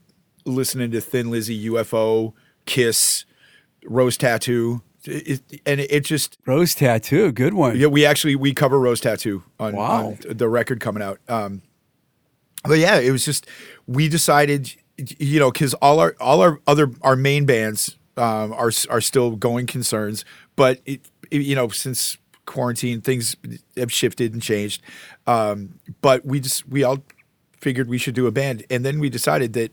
listening to Thin Lizzy, UFO, Kiss, Rose Tattoo, it, it- and it, it just Rose tattoo, good one. yeah, we actually we cover Rose Tattoo on, Wow. on the record coming out. Um, but yeah, it was just we decided, you know, because all our all our other our main bands um, are are still going concerns, but it, it- you know since quarantine things have shifted and changed. Um, but we just we all figured we should do a band, and then we decided that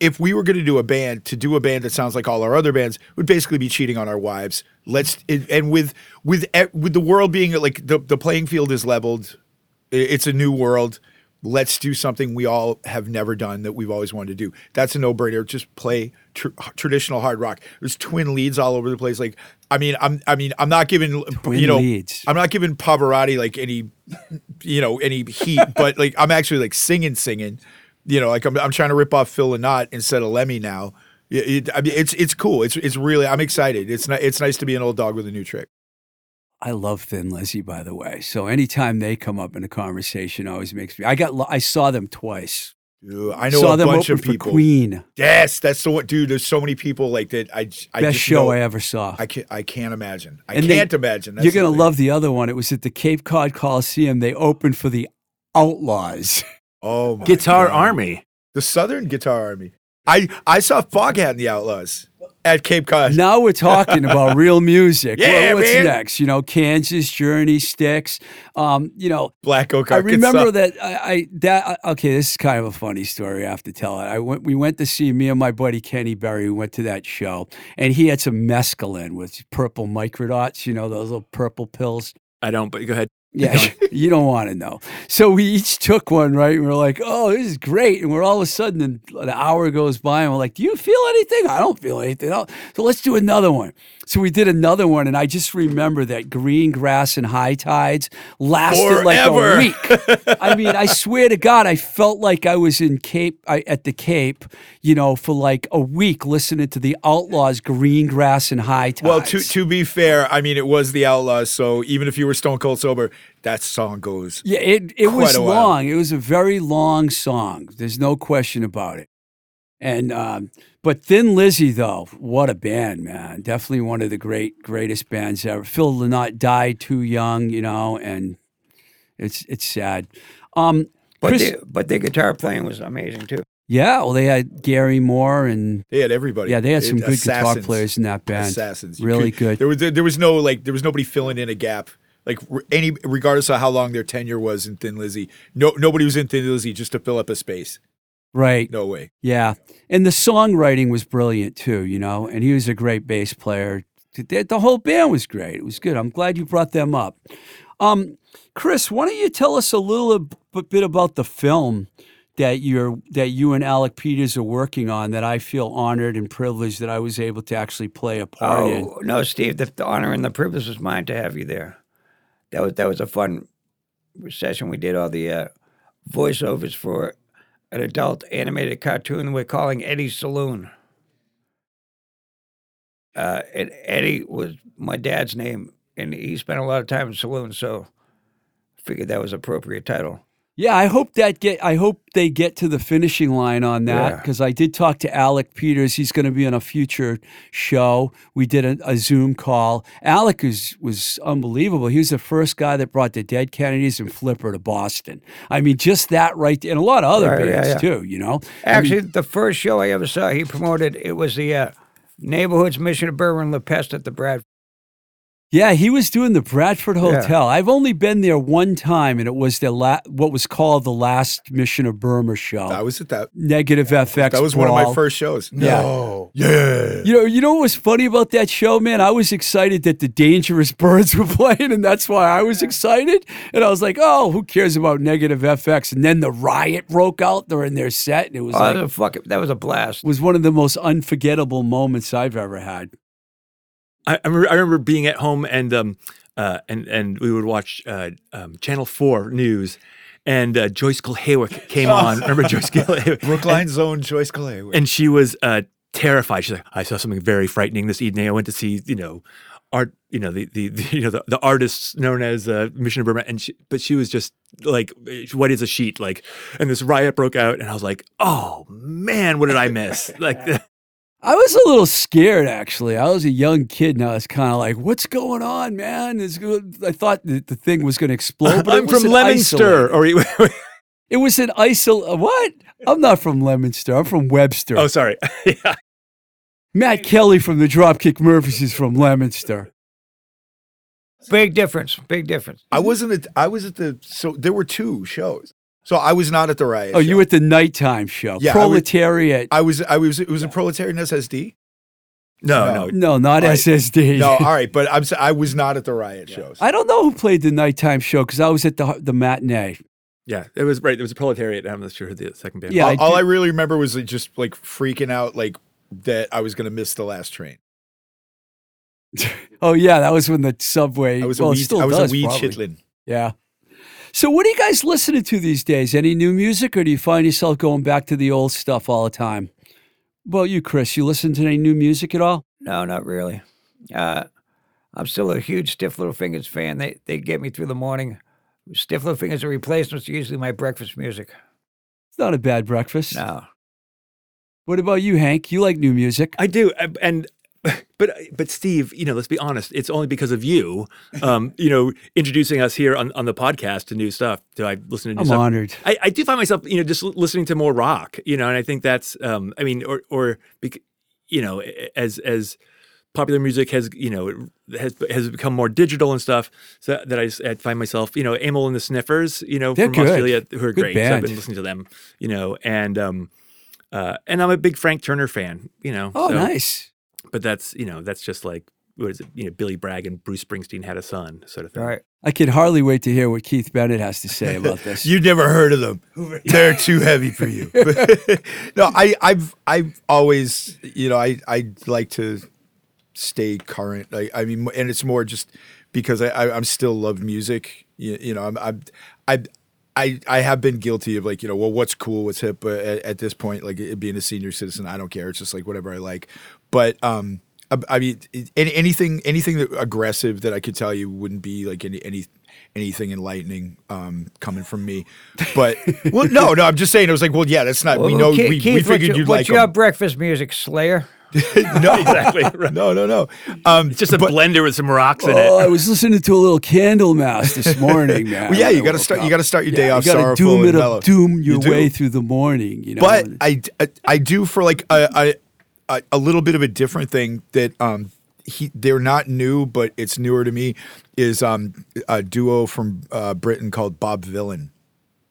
if we were going to do a band, to do a band that sounds like all our other bands would basically be cheating on our wives. Let's and with with with the world being like the the playing field is leveled, it's a new world. Let's do something we all have never done that we've always wanted to do. That's a no brainer. Just play tr- traditional hard rock. There's twin leads all over the place. Like I mean, I'm I mean I'm not giving Twin you know leads. I'm not giving Pavarotti like any you know any heat, (laughs) but like I'm actually like singing singing you know, like I'm, I'm trying to rip off Phil Lynott instead of Lemmy now. It, it- I mean, it's it's cool. It's it's really I'm excited. It's not, it's nice to be an old dog with a new trick. I love Thin Lizzy, by the way. So anytime they come up in a conversation, always makes me. I got. I saw them twice. Dude, I know saw a them bunch of people. Queen. Yes, that's the one, dude. There's so many people like that. I, I Best show know- I ever saw. I can't I can't imagine. I And can't imagine. That's You're gonna thing. love the other one. It was at the Cape Cod Coliseum. They opened for the Outlaws. (laughs) Oh my Guitar God. Army. the Southern Guitar Army. I I saw Foghat and the Outlaws at Cape Cod. now we're talking about (laughs) real music. Yeah, Well, what's man. next? You know, Kansas, Journey, Styx. Um, you know, Black Oak. Arkansas. I remember that I, I that uh, okay. This is kind of a funny story. I have to tell it. I went. We went to see me and my buddy Kenny Berry. We went to that show, and he had some mescaline with purple microdots. You know those little purple pills. I don't, but go ahead. Yeah, you don't want to know. So we each took one, right? And we're like, "Oh, this is great!" And we're all of a sudden, an hour goes by, and we're like, "Do you feel anything?" I don't feel anything. So let's do another one. So we did another one, and I just remember that green grass and high tides lasted like a week. I mean, I swear to God, I felt like I was in Cape I, at the Cape, you know, for like a week listening to the Outlaws, green grass and high tides. Well, to to be fair, I mean it was the Outlaws, so even if you were stone cold sober, that song goes. Yeah, it it was long. It was a very long song. There's no question about it. And um, but Thin Lizzy though, what a band, man! Definitely one of the great greatest bands ever. Phil Lynott died too young, you know, and it's it's sad. Um, But Chris, the, but the guitar playing was amazing too. yeah, well, they had Gary Moore and They had everybody. yeah, they had some It- good guitar players in that band. Assassins. You really could- good. There was there was no like there was nobody filling in a gap. Like any regardless of how long their tenure was in Thin Lizzy, no nobody was in Thin Lizzy just to fill up a space. Right. No way. Yeah. And the songwriting was brilliant too, you know, and he was a great bass player. The, the whole band was great. It was good. I'm glad you brought them up. Um, Chris, why don't you tell us a little bit about the film that you're that you and Alec Peters are working on that I feel honored and privileged that I was able to actually play a part in. Oh no, Steve! The, the honor and the privilege was mine to have you there. That was that was a fun session. We did all the uh, voiceovers for an adult animated cartoon we're calling Eddie's Saloon. Uh, and Eddie was my dad's name, and he spent a lot of time in saloons, so figured that was appropriate title. Yeah, I hope that get. I hope they get to the finishing line on that Yeah. because I did talk to Alec Peters. He's going to be on a future show. We did a, a Zoom call. Alec is, was unbelievable. He was the first guy that brought the Dead Kennedys and Flipper to Boston. I mean, just that right, there, and a lot of other Right, bands yeah. too. You know, I mean, Actually, the first show I ever saw, he promoted it was the uh, Neighborhoods Mission of Burma La Peste at the Brad. Yeah, he was doing the Bradford Yeah. Hotel. I've only been there one time, and it was the la- what was called the last Mission of Burma show. I was at that. Negative FX. That was one of my first shows. Yeah. No. Yeah. You know, you know what was funny about that show, man? I was excited that the Dangerous Birds (laughs) were playing, and that's why I was excited. And I was like, "Oh, who cares about Negative FX?" And then the riot broke out during their set, and it was Oh, like that was, fuck, that was a blast. It was one of the most unforgettable moments I've ever had. I, I, remember, I remember being at home and um uh and and we would watch uh um, Channel Four news, and uh, Joyce Kulhawik came on. (laughs) Remember Joyce Kulhawik? (laughs) Brookline's own Joyce Calais. and she was uh, terrified. She's like, I saw something very frightening this evening. I went to see, you know, art, you know, the the, the you know the, the artists known as uh, Mission of Burma, and she, but she was just like white as a sheet, like, and this riot broke out, and I was like, oh man, what did I miss? (laughs) like, I was a little scared actually. I was a young kid and I was kind of like, "What's going on, man?" It's good. I thought that the thing was going to explode. But I'm from Leominster, isolated- or (laughs) It was an isol. Uh, what? I'm not from Leominster. I'm from Webster. oh, sorry, (laughs) yeah. Matt Kelly from the Dropkick Murphys is from Leominster. Big difference. Big difference. I wasn't at I was at the so there were two shows. So I was not at the riot. Oh, you were at the nighttime show. Yeah, I was- Proletariat. I was I was it was a proletariat SSD. no, No. no, no, not Right. SSD. No, (laughs) all right, but I'm s- I was not at the riot shows. I don't know who played the nighttime show because I was at the the matinee. yeah, it was right. It was a proletariat. I'm not sure who the second band. Yeah, was. I all, all I really remember was like, just like freaking out like that I was gonna miss the last train. (laughs) Oh yeah, that was when the subway. I was well, a it wee still I was does, a wee chitlin. Yeah. So, what are you guys listening to these days? Any new music, or do you find yourself going back to the old stuff all the time? Well, you, Chris, you listen to any new music at all? No, not really. Uh, I'm still a huge Stiff Little Fingers fan. They they get me through the morning. Stiff Little Fingers are replacements usually my breakfast music. It's not a bad breakfast. No, What about you, Hank? You like new music? I do, and but but Steve, you know, let's be honest. It's only because of you, um, you know, introducing us here on, on the podcast to new stuff. Do I listen to new I'm stuff? honored. I, I do find myself, you know, just listening to more rock, you know, and I think that's, um, I mean, or or bec- you know, as as popular music has, you know, has has become more digital and stuff, so that I find myself, you know, Amyl and the Sniffers, you know, They're from good. Australia, who are Good great. So I've been listening to them, you know, and um, uh, and I'm a big Frank Turner fan, you know. Oh, so- nice. But that's you know that's just like what is it you know Billy Bragg and Bruce Springsteen had a son sort of thing. all right. I can hardly wait to hear what Keith Bennett has to say about (laughs) this. You've never heard of them. (laughs) They're too heavy for you. (laughs) no, I, I've I've always you know I I like to stay current. I, I mean, and it's more just because I, I I'm still love music. You, you know, I'm I'm I. I, I have been guilty of like you know well what's cool what's hip but at, at this point like it, being a senior citizen I don't care it's just like whatever I like but um I, I mean any, anything anything that aggressive that I could tell you wouldn't be like any any anything enlightening um coming from me but (laughs) well no no I'm just saying it was like well yeah that's not we know Keith, we, Keith, we what's figured your, you'd what's like your 'em. breakfast music, Slayer? (laughs) (laughs) no Exactly. Right. no no no um It's just a but- blender with some rocks in Oh, it. I was listening to a little Candlemass this morning, man. well, yeah you got to woke start you got to start your day Yeah, off you gotta doom and it mellow. up, doom your You way through the morning. You know, but I, I I do for like a, a a little bit of a different thing that um he they're not new but it's newer to me is um a duo from uh, Britain called Bob Vylan.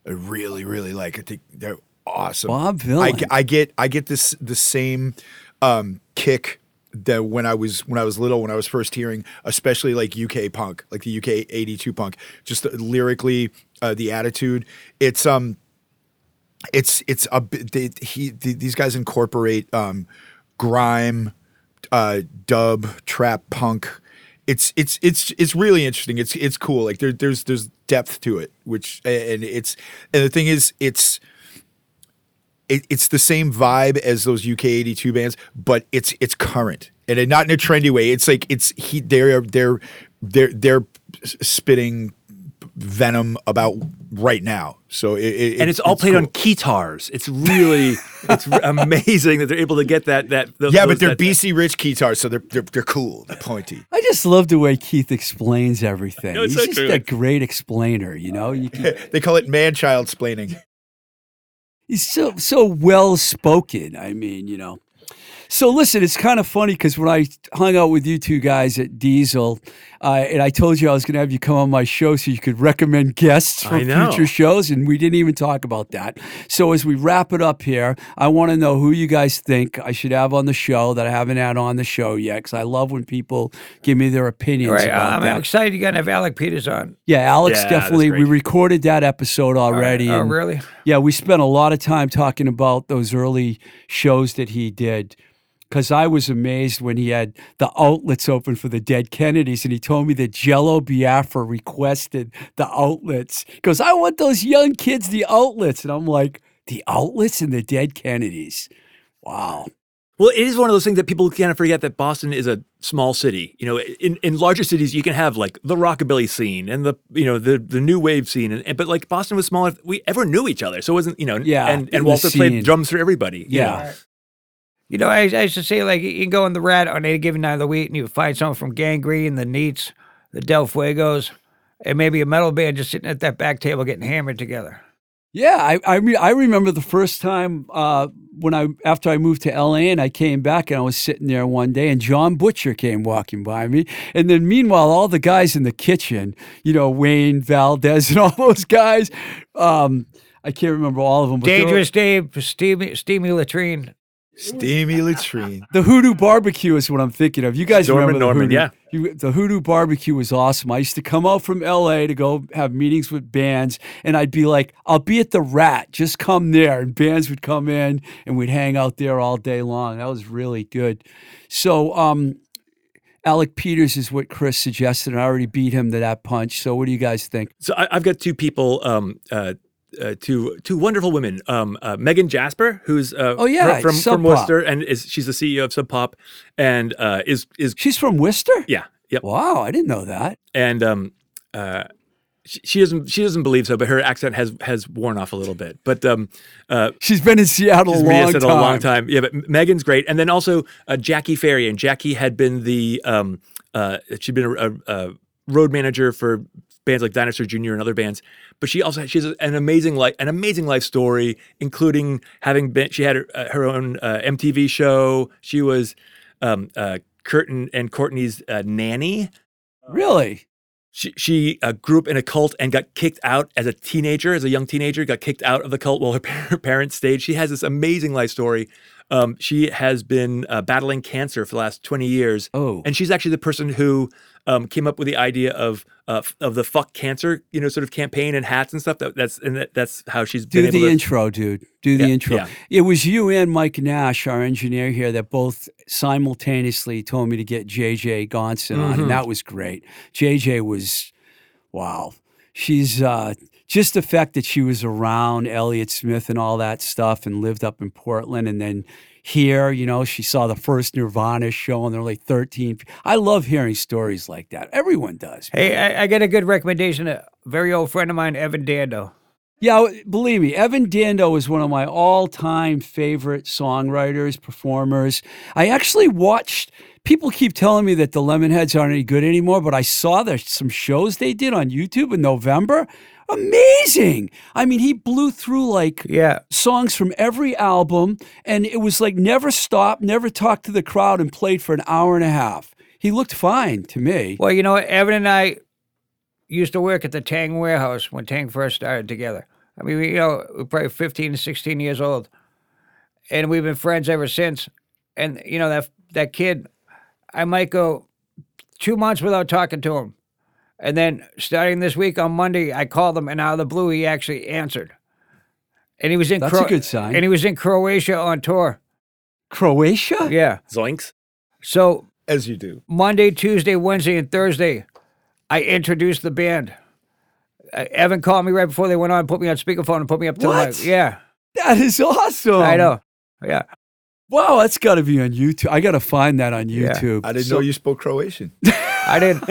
I really really like. I think they're awesome. Bob Vylan. ge- I get I get this the same um kick that when I was when I was little when I was first hearing especially like UK punk like the UK 82 punk just the, lyrically uh, the attitude it's um it's it's a bit- they, he the, these guys incorporate um grime uh dub trap punk. It's it's it's it's really interesting. It's it's cool. Like there, there's there's depth to it which and it's and the thing is it's it, it's the same vibe as those UK 82 bands but it's it's current. And not in a trendy way. It's like it's he they're they're they're they're spitting venom about right now so it, it- and it's all played cool. on keytars. It's really, (laughs) it's amazing that they're able to get that that. those- Yeah, but they're that- BC Rich guitars, so they're they're, they're cool, they're pointy. I just love the way Keith explains everything. No, He's so just true. a great explainer, you know. You can, (laughs) they call it man child splaining. he's so so well spoken. I mean, you know. So listen, it's kind of funny because when I hung out with you two guys at Diesel, uh, and I told you I was going to have you come on my show so you could recommend guests for future shows, and we didn't even talk about that. So as we wrap it up here, I want to know who you guys think I should have on the show that I haven't had on the show yet, because I love when people give me their opinions Right. about I'm that. excited you're gonna have Alec Peters on. Yeah, Alex Yeah, definitely. We recorded that episode already. Oh, and- really? Yeah, we spent a lot of time talking about those early shows that he did. Because I was amazed when he had the outlets open for the dead Kennedys, and he told me that Jello Biafra requested the outlets. He goes, I want those young kids the outlets. And I'm like, the outlets and the dead Kennedys. Wow. Well, it is one of those things that people kind of forget that Boston is a small city. You know, in, in larger cities, you can have like the rockabilly scene and the you know the the new wave scene, and, and but like Boston was small. We ever knew each other, so it wasn't you know. Yeah, and in and the Walter played drums for everybody. you Yeah. know. You know, I, I used to say like you can go in the rat on any given night of the week and you find someone from Gang Green, the Neats, the Del Fuegos, and maybe a metal band just sitting at that back table getting hammered together. Yeah, I I, re- I remember the first time uh, when I after I moved to LA and I came back and I was sitting there one day and John Butcher came walking by me and then meanwhile all the guys in the kitchen, you know Wayne Valdez and (laughs) all those guys, um, I can't remember all of them. But they were- Dangerous Dave, steamy, steamy latrine. Steamy latrine. The Hoodoo Barbecue is what I'm thinking of. You guys Storm remember the Norman, Hoodoo? yeah. You, the Hoodoo Barbecue was awesome. I used to come out from LA to go have meetings with bands, and I'd be like, "I'll be at the Rat. Just come there." And bands would come in, and we'd hang out there all day long. That was really good. So, um, Alec Peters is what Chris suggested, and I already beat him to that punch. So, what do you guys think? So I, I've got two people, um, uh, uh, two two wonderful women. Um, uh, Megan Jasper, who's uh, Oh, yeah, from, from, Sub from Pop. Worcester, and is she's the CEO of Sub Pop, and uh, is is She's from Worcester. yeah, yep, Wow, I didn't know that. and um, uh, she, she doesn't she doesn't believe so, but her accent has has worn off a little bit. But um, uh, She's been in Seattle a She's long been in time. a long time. Yeah, but Megan's great, and then also uh, Jackie Farry, and Jackie had been the um, uh, she'd been a, a, a road manager for bands like Dinosaur Jr. and other bands, but she also she has an amazing life an amazing life story, including having been she had her, uh, her own uh, MTV show. She was um, uh, Curtin and Courtney's uh, nanny. Really? She she uh, grew up in a cult and got kicked out as a teenager, as a young teenager, got kicked out of the cult while her, (laughs) her parents stayed. She has this amazing life story. Um, she has been uh, battling cancer for the last 20 years. Oh. And she's actually the person who um, came up with the idea of uh, of the fuck cancer, you know, sort of campaign and hats and stuff. That, that's and that, that's how she's Do been the able to. intro, dude. Do the Yeah, intro. yeah. It was you and Mike Nash, our engineer here, that both simultaneously told me to get JJ Gonson on, Mm-hmm. and that was great. JJ was, wow. She's uh, just the fact that she was around Elliott Smith and all that stuff and lived up in Portland and then here, you know, she saw the first Nirvana show and there were like 13. I love hearing stories like that. Everyone does. Hey, I, I got a good recommendation. A very old friend of mine, Evan Dando. Yeah, believe me, Evan Dando is one of my all-time favorite songwriters, performers. I actually watched. People keep telling me that the Lemonheads aren't any good anymore, but I saw there's some shows they did on YouTube in November. Amazing! I mean, he blew through like Yeah. songs from every album, and it was like never stopped, never talked to the crowd, and played for an hour and a half. He looked fine to me. Well, you know what? Evan and I used to work at the Tang warehouse when Tang first started together. I mean, we, you know, we're probably 15 to 16 years old. And we've been friends ever since. And, you know, that that kid, I might go two months without talking to him. And then starting this week on Monday, I called him, and out of the blue, he actually answered. And he was in That's a good sign. And he was in Croatia on tour. Croatia? Yeah. Zoinks. So As you do. Monday, Tuesday, Wednesday, and Thursday, I introduced the band. Uh, Evan called me right before they went on, put me on speakerphone, and put me up to my What? yeah. That is awesome. I know. Yeah, Wow, that's got to be on YouTube. I got to find that on Yeah. YouTube. I didn't So- know you spoke Croatian. (laughs) I didn't. (laughs)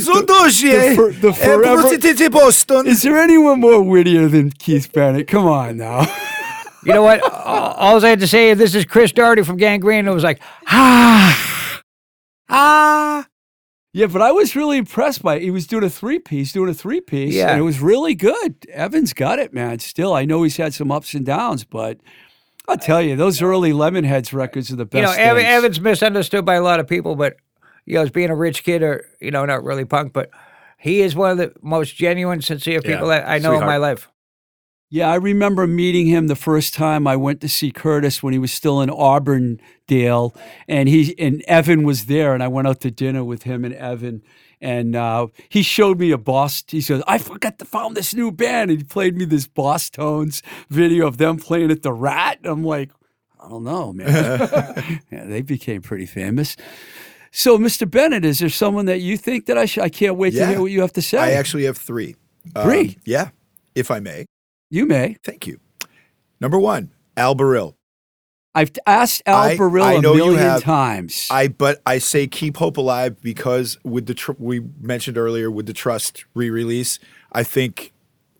Zudushie, for- the forever- Boston. Is there anyone more wittier than Keith Bennett? Come on now. You know what? all, all I had to say, this is Chris Doherty from Gang Green. It was like, ah, ah. yeah, but I was really impressed by it. He was doing a three piece, doing a three piece, Yeah. and it was really good. Evans got it, man. Still, I know he's had some ups and downs, but I'll tell you, those early Lemonheads records are the best. You know, things. Evan's misunderstood by a lot of people, but you know, as being a rich kid or you know, not really punk, but he is one of the most genuine, sincere Yeah, people that I know in my life. Yeah, I remember meeting him the first time I went to see Curtis when he was still in Auburndale, and he and Evan was there, and I went out to dinner with him and Evan, and uh, he showed me a Boss. He says, "I forgot to found this new band," and he played me this Bosstones video of them playing at the Rat. And I'm like, I don't know, man. (laughs) (laughs) yeah, they became pretty famous. So, Mr. Bennett, is there someone that you think that I should? I can't wait to hear what you have to say. I actually have three. Um, Three? yeah, if I may. you may. Thank you. Number one, Al Baril. I've asked Al I- Baril I a know you million have. times. I but I say keep hope alive because with the tr- we mentioned earlier with the Trust re-release, I think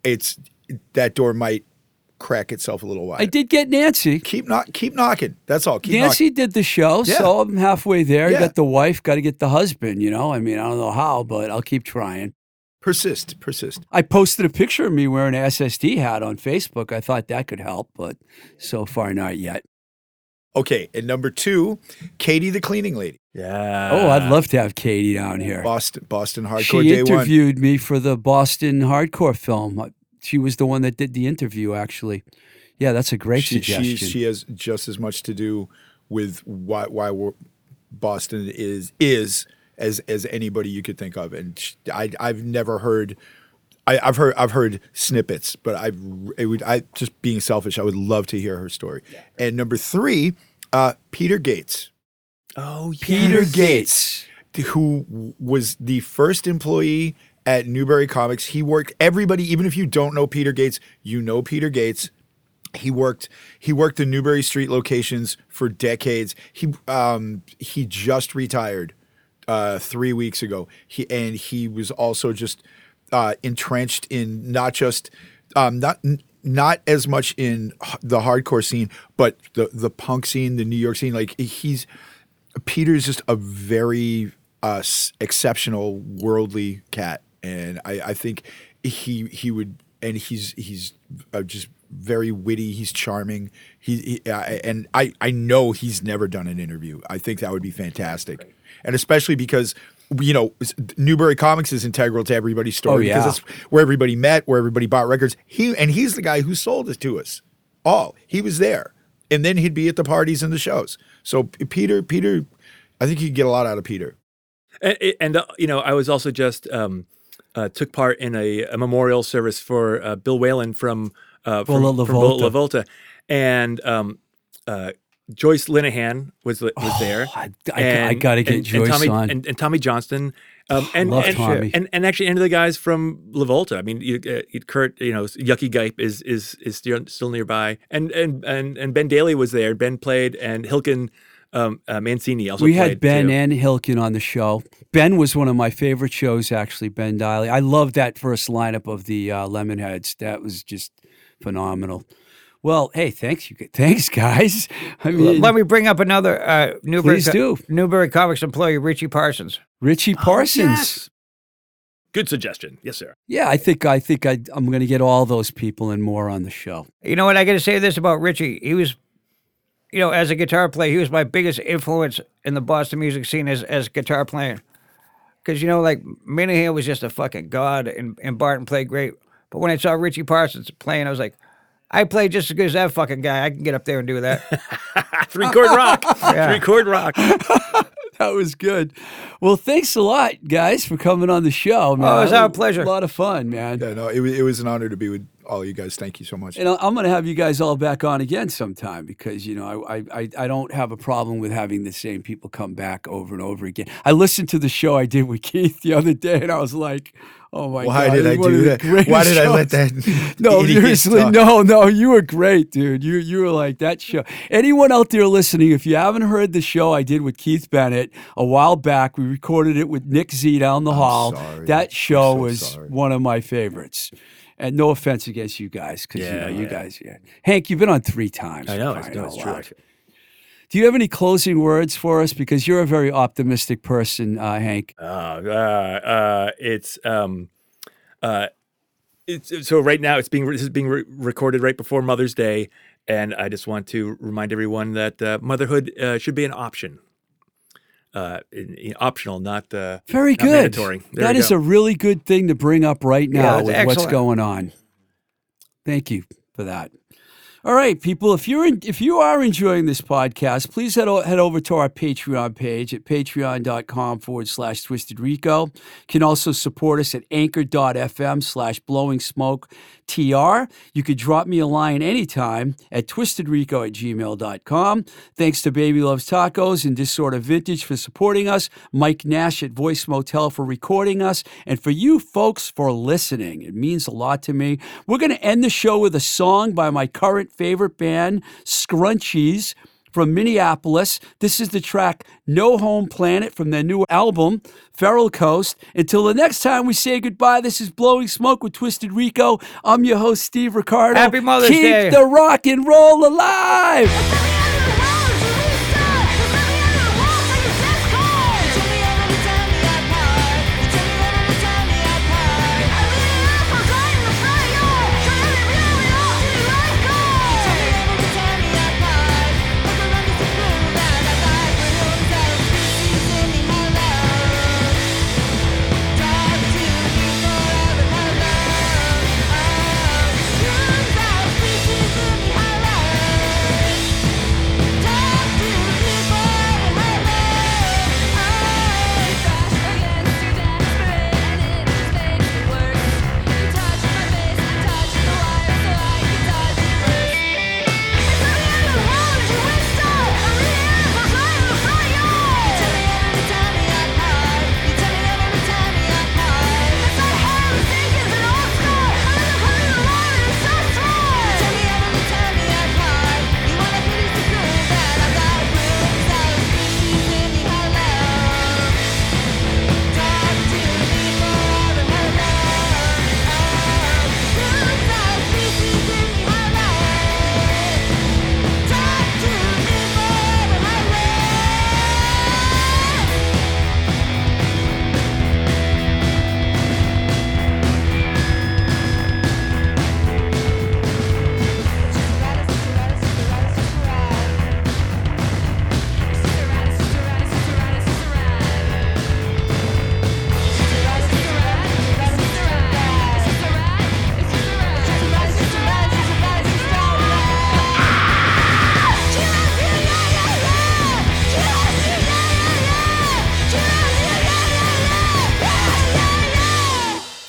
it's that door might crack itself a little wide. I did get Nancy. Keep knock, keep knocking. That's all. Keep Nancy knocking. did the show, Yeah. so I'm halfway there. Yeah. Got the wife, got to get the husband. You know, I mean, I don't know how, but I'll keep trying. Persist, persist. I posted a picture of me wearing an SSD hat on Facebook. I thought that could help, but so far not yet. Okay, and number two, Katie the cleaning lady, Yeah. oh, I'd love to have Katie down here. Boston, Boston hardcore She day one. interviewed me for the Boston hardcore film. She was the one that did the interview, actually. Yeah, that's a great She, suggestion. she she has just as much to do with why why Boston is is as as anybody you could think of, and sh I I've never heard. I, I've heard I've heard snippets, but I've it would I just being selfish. I would love to hear her story. Yeah. And number three, uh, Peter Gates, Oh, yeah. Peter Gates. who was the first employee at Newbury Comics. He worked everybody, even if you don't know Peter Gates, you know Peter Gates. He worked he worked the Newbury Street locations for decades. He um he just retired uh 3 weeks ago. He and he was also just uh entrenched in not just um not not as much in the hardcore scene, but the the punk scene, the New York scene like he's Peter's just a very uh, exceptional worldly cat, and I, I think he he would, and he's he's uh, just very witty. He's charming. He, he I and I I know he's never done an interview. I think that would be fantastic, and especially because. You know, s- Newbury Comics is integral to everybody's story Oh, yeah. because it's where everybody met, where everybody bought records. He and he's the guy who sold it to us all. He was there, and then he'd be at the parties and the shows. So Peter, Peter, I think you could get a lot out of Peter. And, and uh, you know, I was also just um, uh, took part in a, a memorial service for uh, Bill Whalen from uh, from, Bola from LaVolta. LaVolta. and um, uh, Joyce Linehan was was there. I, I, I got to get and, Joyce and Tommy, on. and, and Tommy Johnston. Um, and, Love and, Tommy. and and actually, any of the guys from LaVolta. I mean, you, uh, Kurt, you know, Yukki Gipe is is is still, still nearby, and and and and Ben Deily was there. Ben played, and Hilken um, uh, Mancini also. we had Ben too. and Hilken on the show. Ben was one of my favorite shows, actually. Ben Deily. I loved that first lineup of the uh, Lemonheads. That was just phenomenal. Well, hey, thanks you. (laughs) Thanks, guys. I mean, Let me bring up another uh, Newbury, Please do. Newbury Comics employee, Richie Parsons. Richie Parsons. yes. Good suggestion. Yes, sir. Yeah, I think I think I, I'm going to get all those people and more on the show. You know what? I got to say this about Richie. He was, you know, as a guitar player, he was my biggest influence in the Boston music scene as as a guitar playing. Because you know, like Minahan was just a fucking god, and, and Barton played great. But when I saw Richie Parsons playing, I was like, I play just as good as that fucking guy. I can get up there and do that. (laughs) Three chord rock. (laughs) Yeah. Three chord rock. (laughs) That was good. Well, thanks a lot, guys, for coming on the show. Man. Oh, it was our pleasure. A lot of fun, man. Yeah, no, it was, it was an honor to be with all you guys. Thank you so much. And I'm going to have you guys all back on again sometime because you know I, I I don't have a problem with having the same people come back over and over again. I listened to the show I did with Keith the other day, and I was like, "Oh my Why god!" Why did I do that? Why did I let that (laughs) No, seriously, no, no. You were great, dude. You you were like that show. Anyone out there listening, if you haven't heard the show I did with Keith Bennett a while back, we recorded it with Nick Z down the hall. sorry. That show so was sorry. one of my favorites. And no offense against you guys, because you know you yeah. guys. Yeah. Hank, you've been on three times. I know. It's, no, it's true. Do you have any closing words for us? Because you're a very optimistic person, uh, Hank. Uh, uh, uh, it's um, uh, it's so right now it's being this is being re- recorded right before Mother's Day, and I just want to remind everyone that uh, motherhood uh, should be an option. Uh, optional, not uh, Very not good. mandatory. There That go. a really good thing to bring up right now that's with what's going on. Thank you for that. All right, people. If you're in, if you are enjoying this podcast, please head o- head over to our Patreon page at patreon.com forward slash Twisted Rico. You can also support us at anchor.fm slash Blowing Smoke TR. You could drop me a line anytime at twistedrico at gmail.com. Thanks to Baby Loves Tacos and Disorder Vintage for supporting us, Mike Nash at Voice Motel for recording us, and for you folks for listening. It means a lot to me. We're going to end the show with a song by my current favorite band, Scrunchies from Minneapolis. This is the track No Home Planet from their new album, Feral Coast. Until the next time we say goodbye, this is Blowing Smoke with Twisted Rico. I'm your host, Steve Ricardo. Happy Mother's Keep Day. the rock and roll alive.